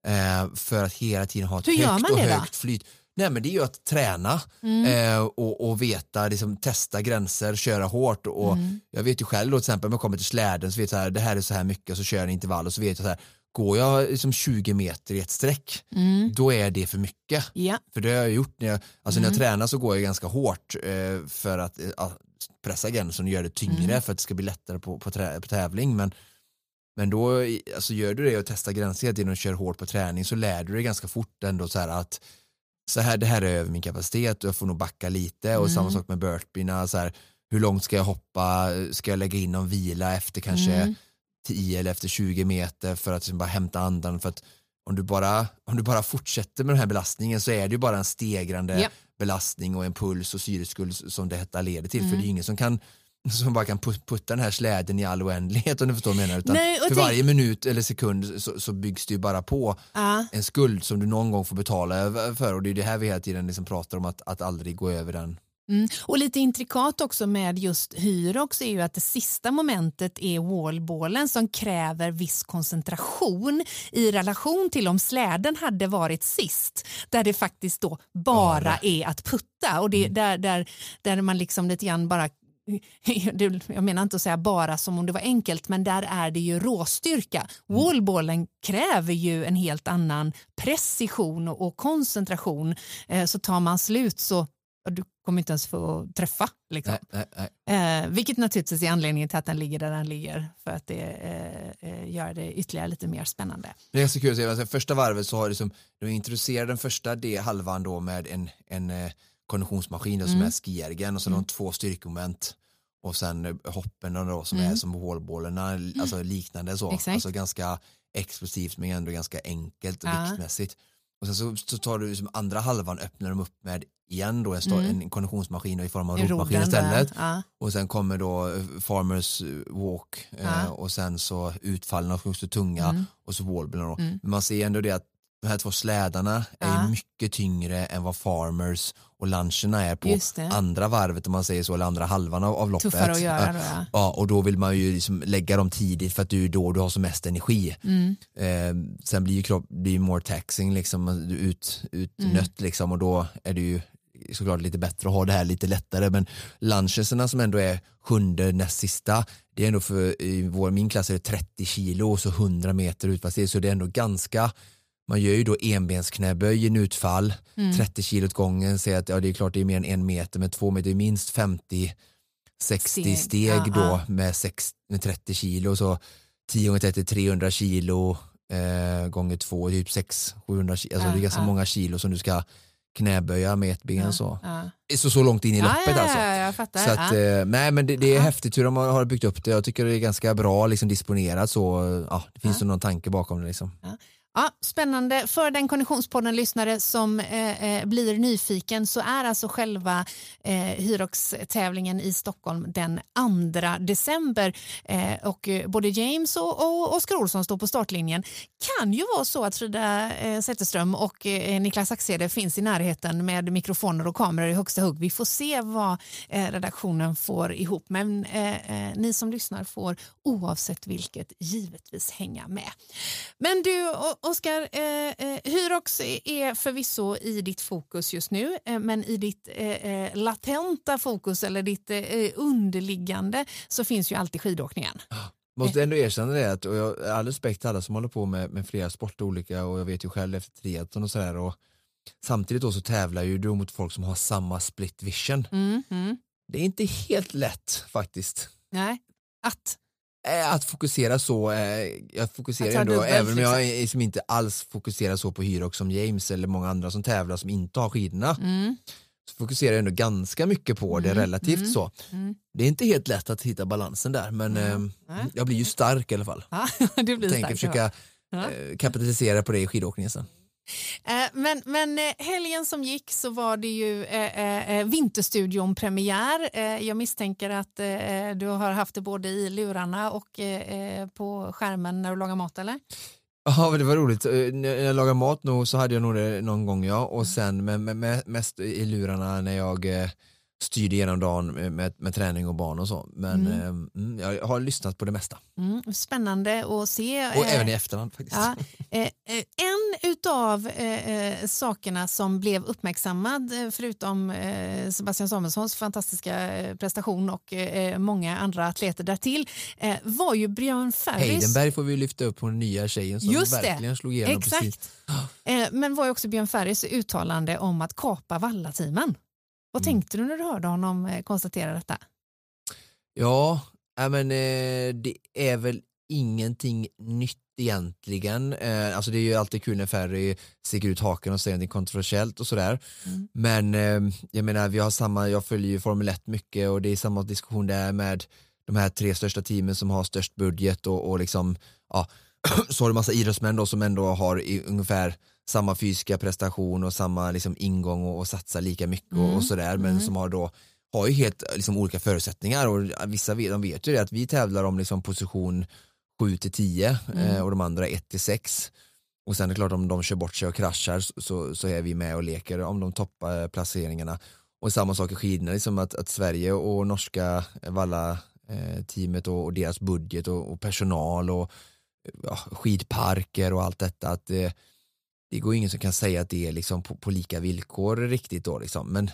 eh, för att hela tiden ha ett Hur högt och det då? högt flyt. Nej men det är ju att träna Mm. eh, och, och veta, liksom, testa gränser, köra hårt och Mm. jag vet ju själv då till exempel om jag kommer till släden så vet jag så här, det här är så här mycket och så kör jag en intervall och så vet jag så här, går jag liksom 20 meter i ett streck Mm. då är det för mycket. Ja. För det har jag gjort när jag, alltså när jag Mm. tränar så går jag ganska hårt eh, för att eh, pressa gränsen och göra det tyngre Mm. för att det ska bli lättare på, på, trä, på tävling. Men, men då alltså gör du det och testar gränser hela tiden och kör hårt på träning så lär du dig ganska fort ändå så här att så här, det här är över min kapacitet och jag får nog backa lite och Mm. samma sak med burpeena, så här, hur långt ska jag hoppa, ska jag lägga in någon vila efter kanske Mm. 10 eller efter 20 meter för att liksom bara hämta andan för att om du, bara, om du bara fortsätter med den här belastningen så är det ju bara en stegrande Ja. belastning och en puls och syreskuld som detta leder till för Mm. det är ju ingen som kan som bara kan put- putta den här släden i all oändlighet om du förstår vad jag menar utan Nej, för varje minut eller sekund så, så byggs det ju bara på Ja. en skuld som du någon gång får betala för och det är det här vi hela tiden liksom pratar om att, att aldrig gå över den Mm. Och lite intrikat också med just Hyrox är ju att det sista momentet är wallballen som kräver viss koncentration i relation till om släden hade varit sist där det faktiskt då bara Bara. är att putta och det, där, där, där man liksom lite grann bara jag menar inte att säga bara som om det var enkelt men där är det ju råstyrka. Wallballen kräver ju en helt annan precision och och koncentration eh, så tar man slut så du kommer inte ens få träffa. Liksom. nej, nej, nej. Eh, vilket naturligtvis är anledningen till att den ligger där den ligger för att det eh, eh, gör det ytterligare lite mer spännande. Det är ganska kul att se, alltså, första varvet så har liksom, de introducerat den första det halvan då med en, en eh, konditionsmaskin då, som Mm. är skiergen och så har de två styrkemoment och sen eh, hoppen då, som Mm. är som wallballarna, alltså liknande så, Exakt. alltså ganska explosivt men ändå ganska enkelt och Ja. viktmässigt. Och sen så, så tar du liksom andra halvan öppnar de upp med igen då en, Mm. en konditionsmaskin i form av rotmaskin istället. Ja. Och sen kommer då eh, Farmers Walk eh, Ja. och sen så utfallen också tunga Mm. och så wallbillen då. Mm. Men man ser ändå det att de här två slädarna är Ja. ju mycket tyngre än vad Farmers och luncherna är på andra varvet om man säger så, eller andra halvan av, av loppet. Tuffare att göra då ja. Ja, och då vill man ju liksom lägga dem tidigt för att du är då du har som mest energi. Mm. Eh, sen blir ju kropp, blir more taxing liksom, du är ut, utnött liksom och då är det ju såklart lite bättre att ha det här lite lättare men luncheserna som ändå är sjunde näst sista det är ändå för i vår, min klass är det 30 kilo och så 100 meter utfallssteg så det är ändå ganska man gör ju då enbensknäböj i en utfall Mm. 30 kilo åt gången säger att ja, det är klart det är mer än en meter men två meter är minst 50 60 Steg, steg, ja, då ja. Med, sex, med 30 kilo så 10 gånger 30 300 kilo eh, gånger två typ 6 700 kilo alltså Ja, det är ganska många kilo som du ska knäböja med ett ben så. ja. så så långt in i loppet alltså så att, eh, nej men det, det är häftigt hur de har, byggt upp det jag tycker det är ganska bra liksom disponerat så ja, det finns Ja. någon tanke bakom det liksom. Ja, spännande. För den Konditionspodden-lyssnare som eh, eh, blir nyfiken så är alltså själva eh, Hyrox-tävlingen i Stockholm den 2 december. Eh, och eh, både James och, och Oskar Olsson står på startlinjen. kan ju vara så att Frida eh, Zetterström och eh, Niklas Axede finns i närheten med mikrofoner och kameror i högsta hugg. Vi får se vad eh, redaktionen får ihop. Men eh, eh, ni som lyssnar får oavsett vilket givetvis hänga med. Men du Oskar, eh, eh, Hyrox är förvisso i ditt fokus just nu eh, men i ditt eh, eh, latenta fokus eller ditt eh, underliggande så finns ju alltid skidåkningen. Måste ändå erkänna det att, och jag har all respekt till alla som håller på med, med flera sporter olika och jag vet ju själv efter triathlon och sådär och samtidigt då så tävlar ju du mot folk som har samma split vision. Mm, mm. Det är inte helt lätt faktiskt. Nej. Att? Eh, Att fokusera så, eh, jag fokuserar ha ändå, även om jag liksom. inte alls fokuserar så på Hyrox som James eller många andra som tävlar som inte har skidorna, Mm, så fokuserar jag ändå ganska mycket på det Mm, relativt mm, så. mm. Det är inte helt lätt att hitta balansen där men eh, jag blir ju stark i alla fall. Ja, du blir Tänker stark. försöka Ja. eh, kapitalisera på det i skidåkningen sen. Eh, men, men eh, helgen som gick så var det ju eh, eh Vinterstudion-premiär. Jag misstänker att eh, du har haft det både i lurarna och eh, på skärmen när du lagar mat, eller? Ja det var roligt, när jag lagade mat nog så hade jag nog det någon gång ja och sen men, men, mest i lurarna när jag eh, styrde igenom dagen med, med, träning och barn och så men Mm. mm. Mm, jag har lyssnat på det mesta Mm, spännande att se. och eh, även i efterhand faktiskt. Ja, eh, eh, en utav eh, eh, sakerna som blev uppmärksammad, eh, förutom eh, Sebastian Samuelssons fantastiska eh, prestation och eh, många andra atleter därtill, eh, var ju Björn Ferrys. Heidenberg får vi lyfta upp på den nya tjejen som Just det. verkligen slog igenom Exakt. precis. Eh, men var ju också Björn Ferrys uttalande om att kapa vallateamen. Vad Mm. tänkte du när du hörde honom eh, konstatera detta? Ja, men eh, det är väl ingenting nytt egentligen. Eh, alltså det är ju alltid kul när Ferry sticker ut haken och säger något kontroversiellt och sådär. Mm. Men eh, jag menar, vi har samma, jag följer ju Formel 1 mycket och det är samma diskussion där med de här tre största teamen som har störst budget och, och liksom, ja, så har du massa idrottsmän då som ändå har i, ungefär samma fysiska prestation och samma liksom ingång och, och satsar lika mycket och, Mm, och sådär men mm. som har då har ju helt liksom, olika förutsättningar och vissa de vet ju det att vi tävlar om liksom, position 7 till 10 Mm. eh, och de andra 1 till 6 och sen är det klart om de kör bort sig och kraschar så, så, så är vi med och leker om de toppar eh, placeringarna och samma sak i skidorna, liksom att, att Sverige och norska valla eh, teamet och, och deras budget och, och personal och ja, skidparker och allt detta att det, det går ingen som kan säga att det är liksom på, på lika villkor riktigt då liksom. Men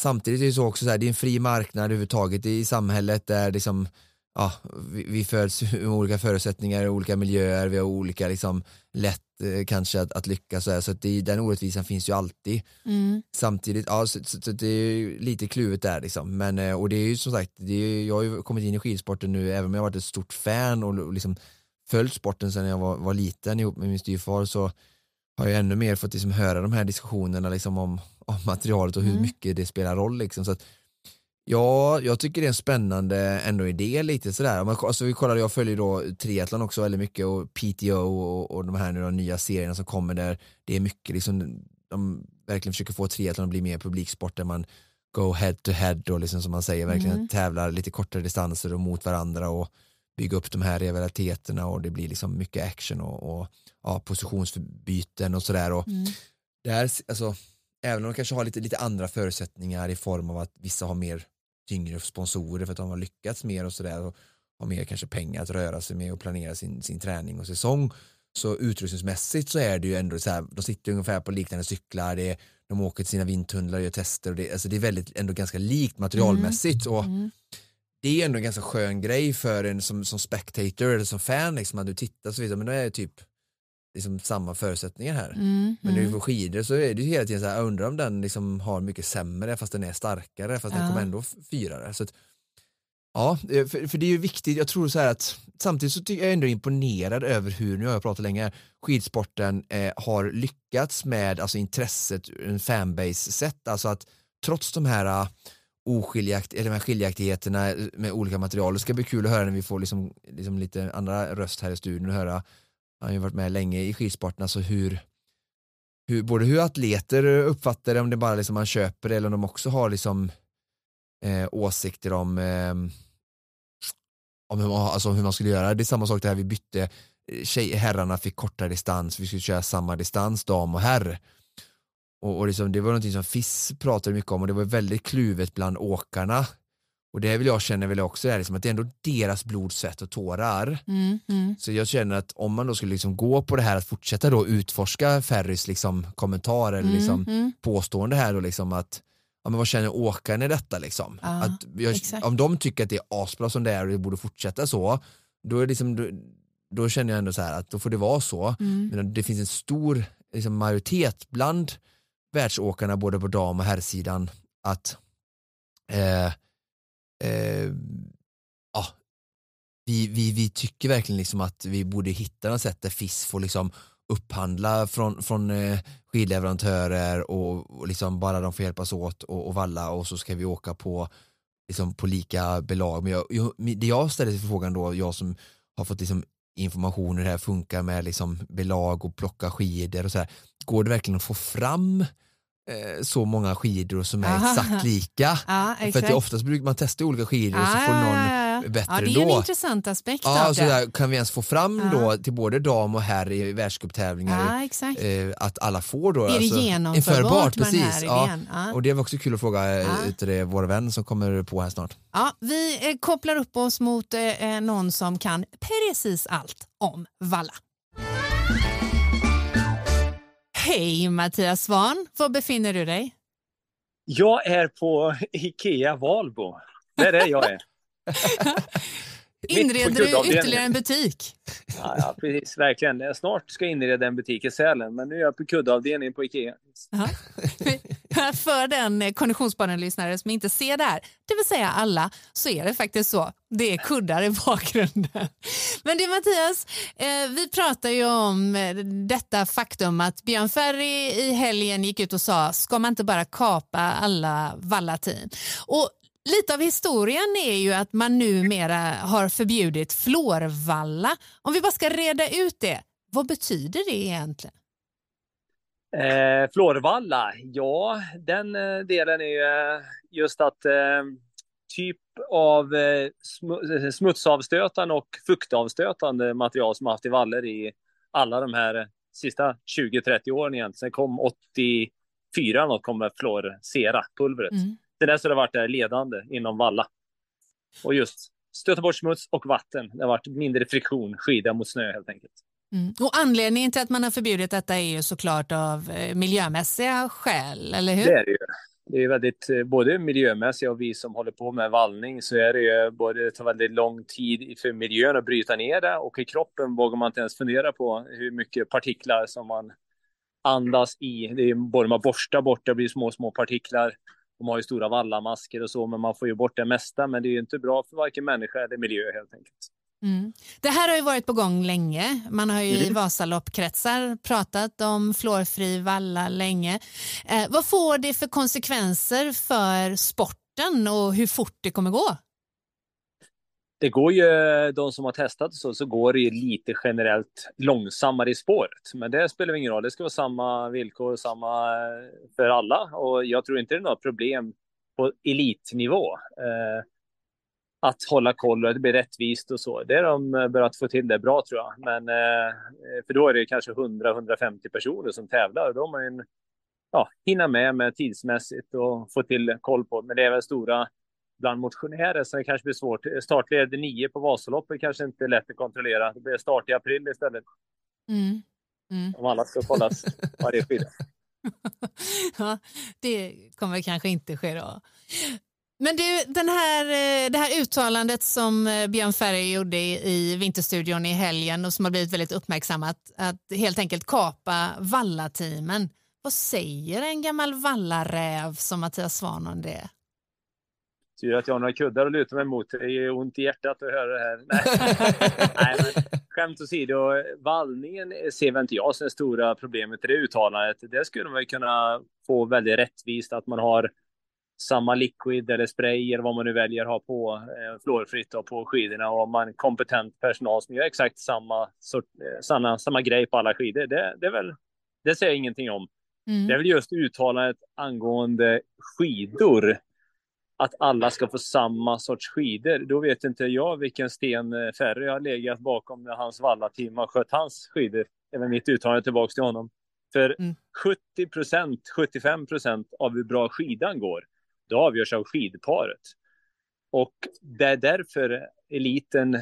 samtidigt är det så också så här, det är en fri marknad överhuvudtaget i samhället där liksom ja, vi, vi föds med olika förutsättningar, olika miljöer, vi har olika liksom lätt eh, kanske att, att lyckas så, här, så att det, den orättvisan finns ju alltid. Mm. samtidigt, ja så, så, så det är lite kluvet där liksom. Men eh, och det är ju som sagt, det är, jag har ju kommit in i skidsporten nu även om jag varit ett stort fan och, och liksom följt sporten sedan jag var, var liten ihop med min styvfar så har jag ännu mer fått liksom höra de här diskussionerna liksom om, om materialet och hur Mm. mycket det spelar roll liksom så att Ja, jag tycker det är en spännande ändå idé lite sådär. Men, alltså, vi kollar, jag följer då triathlon också väldigt mycket och PTO och, och de här nu, de nya serierna som kommer där det är mycket liksom, de verkligen försöker få triathlon att bli mer publiksport där man go head to head och liksom som man säger verkligen mm. tävlar lite kortare distanser och mot varandra och bygga upp de här rivaliteterna och det blir liksom mycket action och, och ja, positionsbyten och sådär. Och mm. där, alltså, även om de kanske har lite, lite andra förutsättningar i form av att vissa har mer tyngre sponsorer för att de har lyckats mer och sådär och har mer kanske pengar att röra sig med och planera sin, sin träning och säsong så utrustningsmässigt så är det ju ändå så här, de sitter ungefär på liknande cyklar, det är, de åker till sina vindtunnlar och gör tester och det, alltså det är väldigt ändå ganska likt materialmässigt mm. och mm. Det är ändå en ganska skön grej för en som, som spectator eller som fan liksom att du tittar så vidare men det är typ liksom samma förutsättningar här. Mm, men när du får skidor så är det ju hela tiden så här, jag undrar om den liksom har mycket sämre fast den är starkare fast ja. den kommer ändå fyrare. Så att, ja, eh, för, för, det är ju viktigt, jag tror så här att samtidigt så är jag ändå imponerad över hur, nu har jag pratat länge, skidsporten eh, har lyckats med alltså intresset, en fanbase sätt, alltså att trots de här oskiljakt, eller med skiljaktigheterna med olika material, det ska bli kul att höra när vi får liksom, liksom lite andra röst här i studion och höra han har ju varit med länge i skidsporten, alltså hur, hur, både hur atleter uppfattar det, om det bara liksom man köper det eller om de också har liksom eh, åsikter om, eh, om hur, man, alltså hur man skulle göra. Det är samma sak det här vi bytte, tjej, herrarna fick kortare distans, vi skulle köra samma distans, dam och herr. Och, och liksom, det var någonting som FIS pratade mycket om och det var väldigt kluvet bland åkarna och det vill jag känner väl också är liksom att det är ändå deras blod, svett och tårar. Mm, mm. Så jag känner att om man då skulle liksom gå på det här att fortsätta då utforska Ferrys liksom kommentar eller mm, liksom mm. påstående här då liksom att ja, men vad känner åkaren i detta liksom? Ja, att jag, om de tycker att det är asbra som det är och det borde fortsätta så, då, är liksom, då, då känner jag ändå så här att då får det vara så. Mm. Men det finns en stor liksom, majoritet bland världsåkarna både på dam och herrsidan att eh, eh, ja, vi, vi, vi tycker verkligen liksom att vi borde hitta något sätt där FIS får liksom upphandla från, från eh, skidleverantörer och, och liksom bara de får hjälpas åt och, och valla och så ska vi åka på, liksom på lika belag. Men jag, jag, det jag ställer till frågan då, jag som har fått liksom information hur det här funkar med liksom belag och plocka skidor och så här, går det verkligen att få fram Eh, så många skidor som är Aha. exakt lika. Ja, För att oftast brukar man testa olika skidor och så får någon bättre ja, det är en intressant aspekt ja, så där, Kan vi ens få fram då till både dam och herr i världscuptävlingar eh, att alla får då är det alltså, genomförbart med precis, den här idén? Och det var också kul att fråga eh, ja. vår vän som kommer på här snart. Ja, vi eh, kopplar upp oss mot eh, eh någon som kan precis allt om valla. Hej Mattias Svan, var befinner du dig? Jag är på Ikea Valbo. Där är jag är. Inreder du ytterligare en butik? Ja, ja, precis. Verkligen. Jag snart ska inreda en butik i Sälen, men nu är jag på kuddavdelningen på Ikea. För den konditionsbanen-lyssnare som inte ser det här, det vill säga alla, så är det faktiskt så. Det är kuddar i bakgrunden. Men du Mattias, eh, vi pratar ju om eh, detta faktum att Björn Ferry i helgen gick ut och sa, ska man inte bara kapa alla vallateam? Och Lite av historien är ju att man numera har förbjudit florvalla. Om vi bara ska reda ut det, vad betyder det egentligen? Eh, Florvalla, ja, den eh, delen är ju eh, just att eh, typ av eh, smutsavstötande och fuktavstötande material som haft i valler i alla de här sista 20-30 åren egentligen. Sen kom 84 något kom Flor pulvret. Mm. Sen dess har det varit ledande inom valla. Och just stöta bort smuts och vatten. Det har varit mindre friktion, skida mot snö helt enkelt. Mm. Och anledningen till att man har förbjudit detta är ju såklart av eh, miljömässiga skäl, eller hur? Det är det ju. Det är väldigt, eh, både miljömässiga och vi som håller på med vallning så är det ju både, det tar väldigt lång tid för miljön att bryta ner det och i kroppen vågar man inte ens fundera på hur mycket partiklar som man andas i. Det är både man borstar bort, det blir små, små partiklar. De har ju stora vallamasker och så, men man får ju bort det mesta. Men det är ju inte bra för varken människa eller miljö helt enkelt. Mm. Det här har ju varit på gång länge. Man har ju mm. i Vasaloppkretsar pratat om fluorfri valla länge. Eh, vad får det för konsekvenser för sporten och hur fort det kommer gå? Det går ju, de som har testat så, så går det ju lite generellt långsammare i spåret. Men det spelar ingen roll, det ska vara samma villkor, samma eh, för alla. Och jag tror inte det är något problem på elitnivå. Eh, att hålla koll och att det blir rättvist och så. Det är de eh, börjat få till det bra tror jag. Men eh, för då är det kanske 100-150 personer som tävlar. Då har man ju en, ja, hinna med med tidsmässigt och få till koll på. Men det är väl stora bland motionärer så det kanske blir svårt. Startled 9 på Vasaloppet kanske inte är lätt att kontrollera. Det blir start i april istället. Mm. Mm. Om alla ska kollas varje skida. ja, det kommer kanske inte ske då. Men du, den här, eh, det här uttalandet som eh, Björn Ferry gjorde i Vinterstudion i helgen och som har blivit väldigt uppmärksammat, att helt enkelt kapa vallateamen. Vad säger en gammal vallaräv som Mattias Svahn om det? Tur att jag har några kuddar att luta mig mot. Det är ont i hjärtat att höra det här. Nej, Nej men, skämt åsido, vallningen ser väl inte jag som det stora problemet i det uttalandet. Det skulle man ju kunna få väldigt rättvist, att man har samma liquid eller spray eller vad man nu väljer ha på eh, fluorfritt på skidorna och man kompetent personal som gör exakt samma, sort, eh, samma, samma grej på alla skidor. Det, det, är väl, det säger jag ingenting om. Mm. Det är väl just uttalandet angående skidor. Att alla ska få samma sorts skidor. Då vet inte jag vilken sten eh, Ferry har legat bakom när hans vallateam har skött hans skidor. Väl mitt uttalande tillbaka till honom. För mm. 70 procent, 75 procent av hur bra skidan går, det avgörs av skidparet. Och det är därför eliten,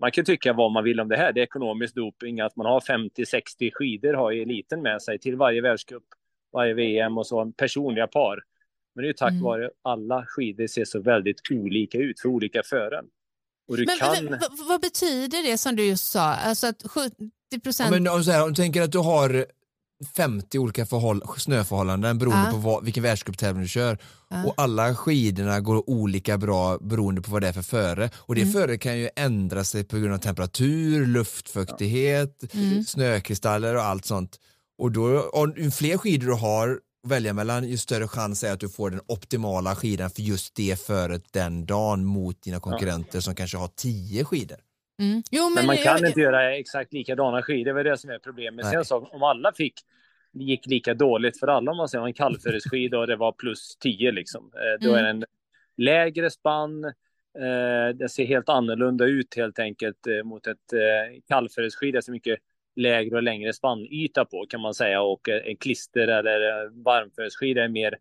man kan tycka vad man vill om det här, det är ekonomisk doping, att man har 50-60 skidor har eliten med sig till varje världscup, varje VM och så, personliga par. Men det är ju tack mm. vare alla skidor ser så väldigt olika ut för olika fören. Och du men, kan... men, vad betyder det som du just sa, alltså att 70 procent... Ja, om, om du tänker att du har 50 olika snöförhållanden beroende ja. på vad, vilken världscuptävling du kör. Ja. Och alla skidorna går olika bra beroende på vad det är för före. Och det mm. före kan ju ändra sig på grund av temperatur, luftfuktighet, mm. snökristaller och allt sånt. Och då, och ju fler skidor du har att välja mellan, ju större chans är att du får den optimala skidan för just det föret den dagen mot dina konkurrenter ja. som kanske har tio skidor. Mm. Jo, men, men, man kan jag... inte göra exakt likadana skidor, det är det som är problemet. Sen så, om alla fick gick lika dåligt för alla, om man säger en kallföresskida och det var plus 10 liksom. Eh, då är mm. det en lägre spann, eh, det ser helt annorlunda ut helt enkelt eh, mot ett kallföresskida som mycket lägre och längre spannyta på kan man säga och en klister eller varmföresskida är mer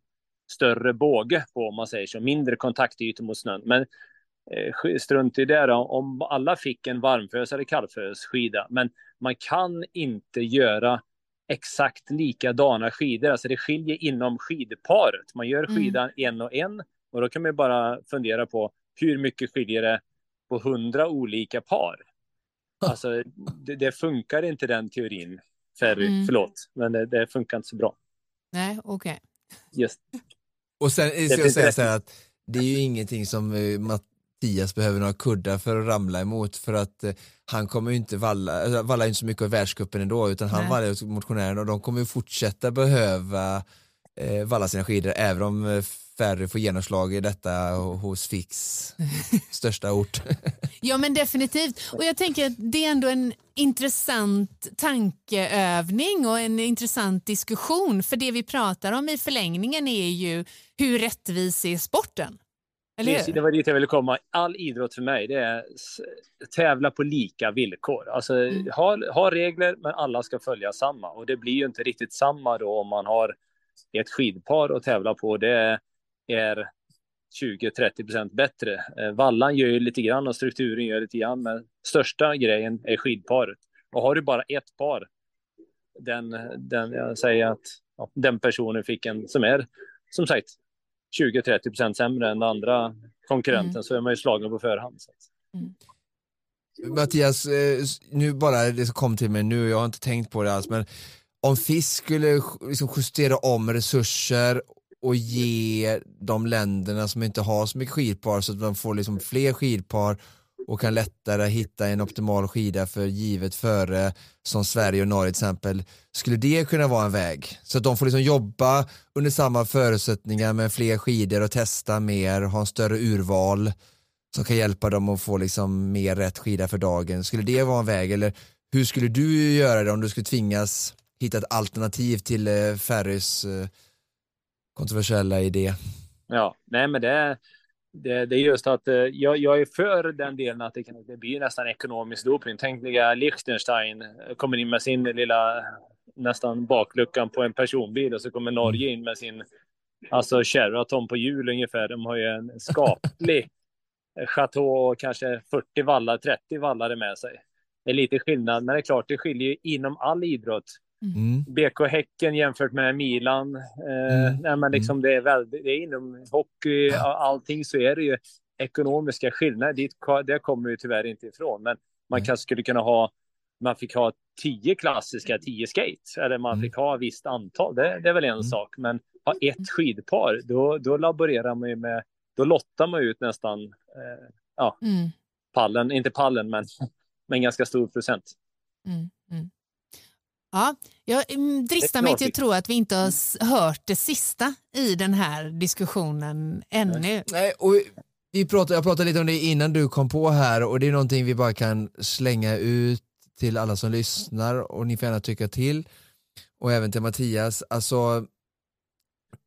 större båge på om man säger så, mindre kontaktytor mot snön. Men Eh, strunt i det då, om alla fick en varmfös eller kallfösskida. Men man kan inte göra exakt likadana skidor. Alltså det skiljer inom skidparet. Man gör mm. skidan mm. en och en och då kan man bara fundera på hur mycket skiljer det på hundra olika par. Alltså det, det, funkar inte den teorin. Ferry, mm. förlåt, men det, det, funkar inte så bra. Nej, okej. Okay. Just. Och sen ska jag säga så här att det är ju ingenting som eh, Mattias behöver några kuddar för att ramla emot för att eh, han kommer ju inte valla, äh, vallar inte så mycket av världscupen ändå utan han vallar ju motionärerna och de kommer ju fortsätta behöva eh, valla sina skidor även om eh, färre får genomslag i detta hos Fix största ort. ja men definitivt och jag tänker att det är ändå en intressant tankeövning och en intressant diskussion för det vi pratar om i förlängningen är ju hur rättvis är sporten? Eller? Det var dit jag ville komma. All idrott för mig, det är tävla på lika villkor. Alltså, mm. ha, ha regler, men alla ska följa samma. Och det blir ju inte riktigt samma då om man har ett skidpar att tävla på. Det är 20-30 procent bättre. Eh, vallan gör ju lite grann och strukturen gör lite grann, men största grejen är skidparet. Och har du bara ett par, den, den jag säger att ja, den personen fick en som är som sagt 20-30 procent sämre än andra konkurrenten mm. så är man ju slagen på förhand. Mm. Mattias, eh, nu bara det som kom till mig nu, jag har inte tänkt på det alls, men om FIS skulle liksom justera om resurser och ge de länderna som inte har så mycket skidpar så att de får liksom fler skidpar och kan lättare hitta en optimal skida för givet före som Sverige och Norge till exempel. Skulle det kunna vara en väg? Så att de får liksom jobba under samma förutsättningar med fler skidor och testa mer, ha en större urval som kan hjälpa dem att få liksom mer rätt skida för dagen. Skulle det vara en väg eller hur skulle du göra det om du skulle tvingas hitta ett alternativ till eh, Ferrys eh, kontroversiella idé? Ja, nej men det, det, det är just att eh, jag, jag är för den delen att det, kan, det blir nästan ekonomisk doping. Tänk dig Liechtenstein kommer in med sin lilla nästan bakluckan på en personbil och så kommer Norge in med sin alltså Sheraton på hjul ungefär. De har ju en skaplig chateau och kanske 40 vallar, 30 vallare med sig. Det är lite skillnad, men det är klart, det skiljer ju inom all idrott. Mm. BK Häcken jämfört med Milan. Eh, mm. nej, men liksom det är väldigt, det är inom hockey och allting så är det ju ekonomiska skillnader. Dit, det kommer vi tyvärr inte ifrån. Men man mm. kanske skulle kunna ha, man fick ha tio klassiska, tio skate. Eller man fick ha visst antal, det, det är väl en mm. sak. Men ha ett skidpar, då, då laborerar man ju med, då lottar man ut nästan, eh, ja, mm. pallen, inte pallen, men med en ganska stor procent. Mm, mm. Ja, jag mm, dristar mig till att tro att vi inte har hört det sista i den här diskussionen ännu. Nej, och vi pratade, jag pratade lite om det innan du kom på här och det är någonting vi bara kan slänga ut till alla som lyssnar och ni får gärna tycka till och även till Mattias. Alltså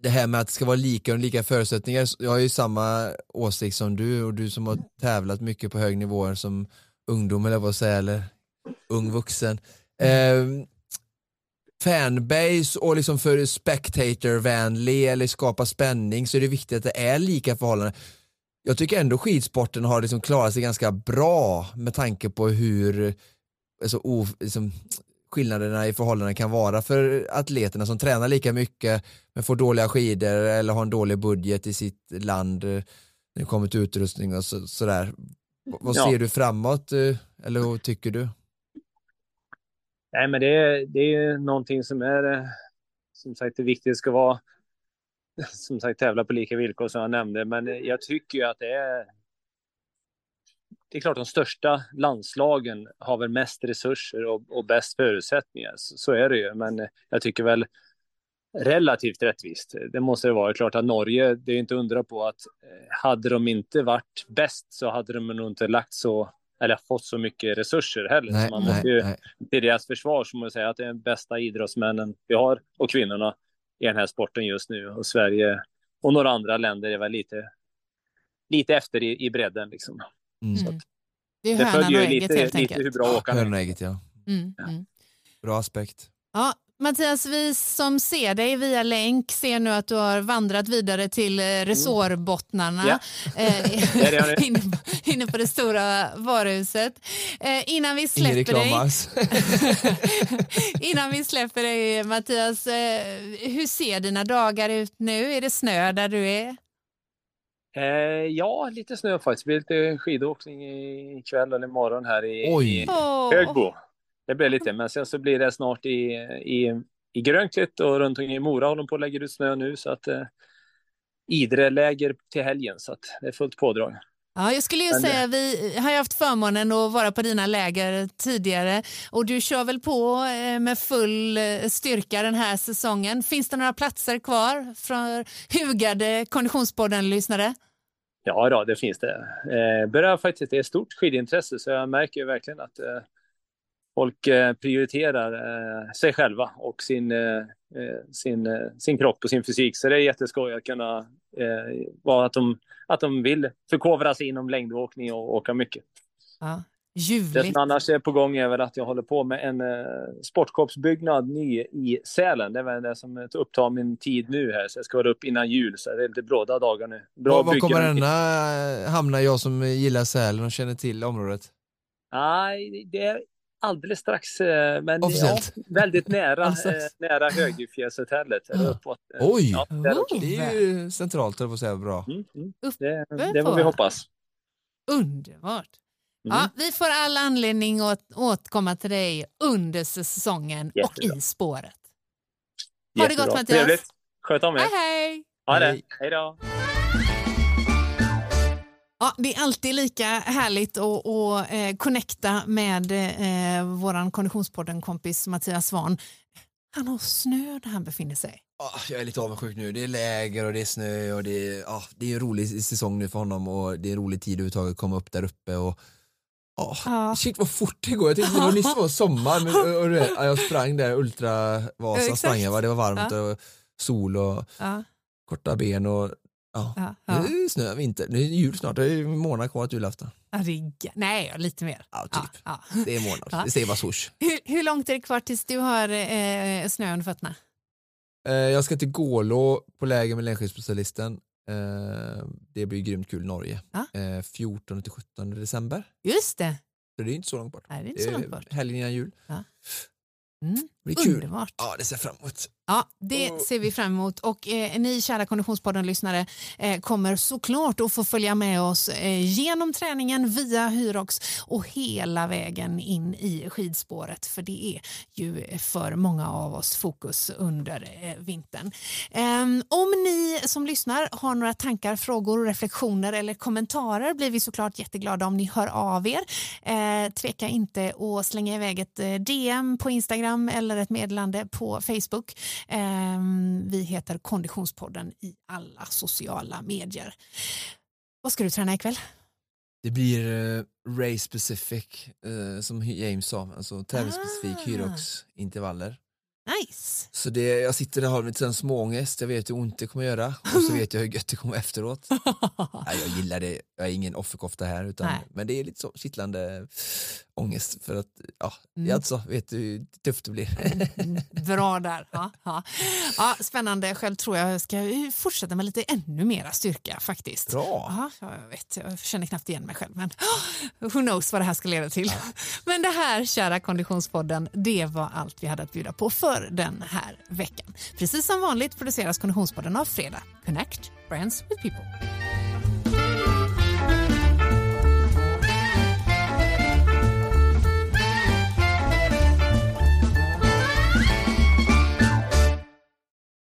det här med att det ska vara lika och lika förutsättningar. Jag har ju samma åsikt som du och du som har tävlat mycket på hög nivå som ungdom eller vad säger eller ung vuxen. Eh, fanbase och liksom för spectatorvänlig eller skapa spänning så är det viktigt att det är lika förhållanden. Jag tycker ändå skidsporten har liksom klarat sig ganska bra med tanke på hur alltså, o, liksom, skillnaderna i förhållanden kan vara för atleterna som tränar lika mycket men får dåliga skidor eller har en dålig budget i sitt land när det kommer till utrustning och så, sådär. Vad ser du framåt eh, eller vad tycker du? Nej, men det är, det är någonting som är eh, som sagt det viktiga ska vara som sagt tävla på lika villkor som jag nämnde. Men eh, jag tycker ju att det är. Det är klart de största landslagen har väl mest resurser och, och bäst förutsättningar. Så, så, är det ju. Men eh, jag tycker väl relativt rättvist. Det måste det vara. Klart att Norge, det är inte undra på att hade de inte varit bäst så hade de nog inte lagt så eller fått så mycket resurser heller. Nej, så man måste ju, nej. till deras försvar så måste man säga att det är de bästa idrottsmännen vi har och kvinnorna i den här sporten just nu. Och Sverige och några andra länder är väl lite, lite efter i, i bredden. Liksom. Mm. Så det är hönan och ägget lite, helt lite hur bra åkarna är. Ägget, ja. Mm, mm. Bra aspekt. Ja, Mattias, vi som ser dig via länk ser nu att du har vandrat vidare till eh, resårbottnarna mm. ja. eh, inne, på, inne på det stora varuhuset. Eh, innan vi släpper dig Innan vi släpper dig Mattias, eh, hur ser dina dagar ut nu? Är det snö där du är? Eh, ja, lite snö faktiskt. Det blir lite skidåkning ikväll eller imorgon här i, i Högbo det blir lite, men sen så blir det snart i, i, i Grönklitt och runt omkring i Mora håller de på att lägga ut snö nu så att eh, Idre läger till helgen så att det är fullt pådrag. Ja, jag skulle ju men, säga, vi har ju haft förmånen att vara på dina läger tidigare och du kör väl på eh, med full eh, styrka den här säsongen. Finns det några platser kvar för hugade Konditionspodden-lyssnare? Ja, då, det finns det. Eh, börjar faktiskt, det är stort skidintresse så jag märker ju verkligen att eh, folk eh, prioriterar eh, sig själva och sin, eh, sin, sin kropp och sin fysik. Så det är jätteskoj att kunna vara att de, att de vill förkovra sig inom längdåkning och åka mycket. Ja, Det som annars är på gång är väl att jag håller på med en sportkorpsbyggnad ny i Sälen. Det är väl det som upptar min tid nu här, så jag ska vara upp innan jul, så det är lite bråda dagar nu. Bra var, kommer denna hamna, jag som gillar Sälen och känner till området? Nej, det är alldeles strax, eh, men ja, väldigt nära, alltså. nära Högdjupfjällshotellet. Uh. Oj, ja, det är ju centralt, det säga bra. Mm, mm. Det, det var vi hoppas. Underbart. Mm. Ja, vi får all anledning att återkomma till dig under säsongen Jättebra. och i spåret. Ha Jättebra. det gott Mattias. Trevligt. Sköt om er. Hej hej. Ha det. Hej då. Ja, det är alltid lika härligt att, att eh, connecta med eh, vår konditionspodden-kompis Mattias Svahn. Han har snö där han befinner sig. Ah, jag är lite avundsjuk nu. Det är läger och det är snö och det är, ah, det är en rolig säsong nu för honom och det är en rolig tid överhuvudtaget att komma upp där uppe. Och, ah, Ja. Shit vad fort det går. Jag tänkte det var nyss var sommar men och, och, vet, jag sprang där, Ultravasa Exakt. sprang jag, va? det var varmt och sol och Ja, korta ben och ja. ja, Nu ja. är det snö, vinter, nu är det jul snart, det är en månad kvar till julafton. Ja, Nej, lite mer. Ja, typ. Ja, ja. Det är en månad, Ja. det säger bara swoosh. Hur, hur långt är det kvar tills du har eh, snö under fötterna? Eh, jag ska till Gålå på läger med längdskidspecialisten. Eh, det blir grymt kul Norge. Ja. Eh, 14 till 17 december. Just det. Så det är inte så långt bort. Nej, det är inte så långt bort. Helgen innan jul. Mm. Det blir kul. Underbart. Ja, det ser fram emot. Ja, det Och- ser vi fram emot. Och eh, ni kära Konditionspodden-lyssnare eh, kommer såklart att få följa med oss eh, genom träningen via Hyrox och hela vägen in i skidspåret. För det är ju för många av oss fokus under eh, vintern. Ehm, om ni som lyssnar har några tankar, frågor, reflektioner eller kommentarer blir vi såklart jätteglada om ni hör av er. Eh, tveka inte att slänga iväg ett eh, DM på Instagram eller ett meddelande på Facebook. Ehm, vi heter Konditionspodden i alla sociala medier. Vad ska du träna ikväll? Det blir eh, race specific, eh, som James sa, alltså tävlingsspecifik Ah. hyrox-intervaller. Nice! Så det, jag sitter där och har lite småångest, jag vet hur ont det kommer göra och så vet jag hur gött det kommer efteråt. Nej, jag gillar det, jag är ingen offerkofta här utan, Nej. men det är lite så kittlande ångest för att, ja, Mm. alltså vet du hur tufft det blir. Mm, Bra där. Ja, ja. Ja, spännande. Själv tror jag jag ska fortsätta med lite ännu mera styrka faktiskt. Bra! Ja, jag vet, jag känner knappt igen mig själv, men who knows vad det här ska leda till. Men det här, kära Konditionspodden, det var allt vi hade att bjuda på för den här veckan. Precis som vanligt produceras Konditionspodden av Fredag. Connect Brands with People.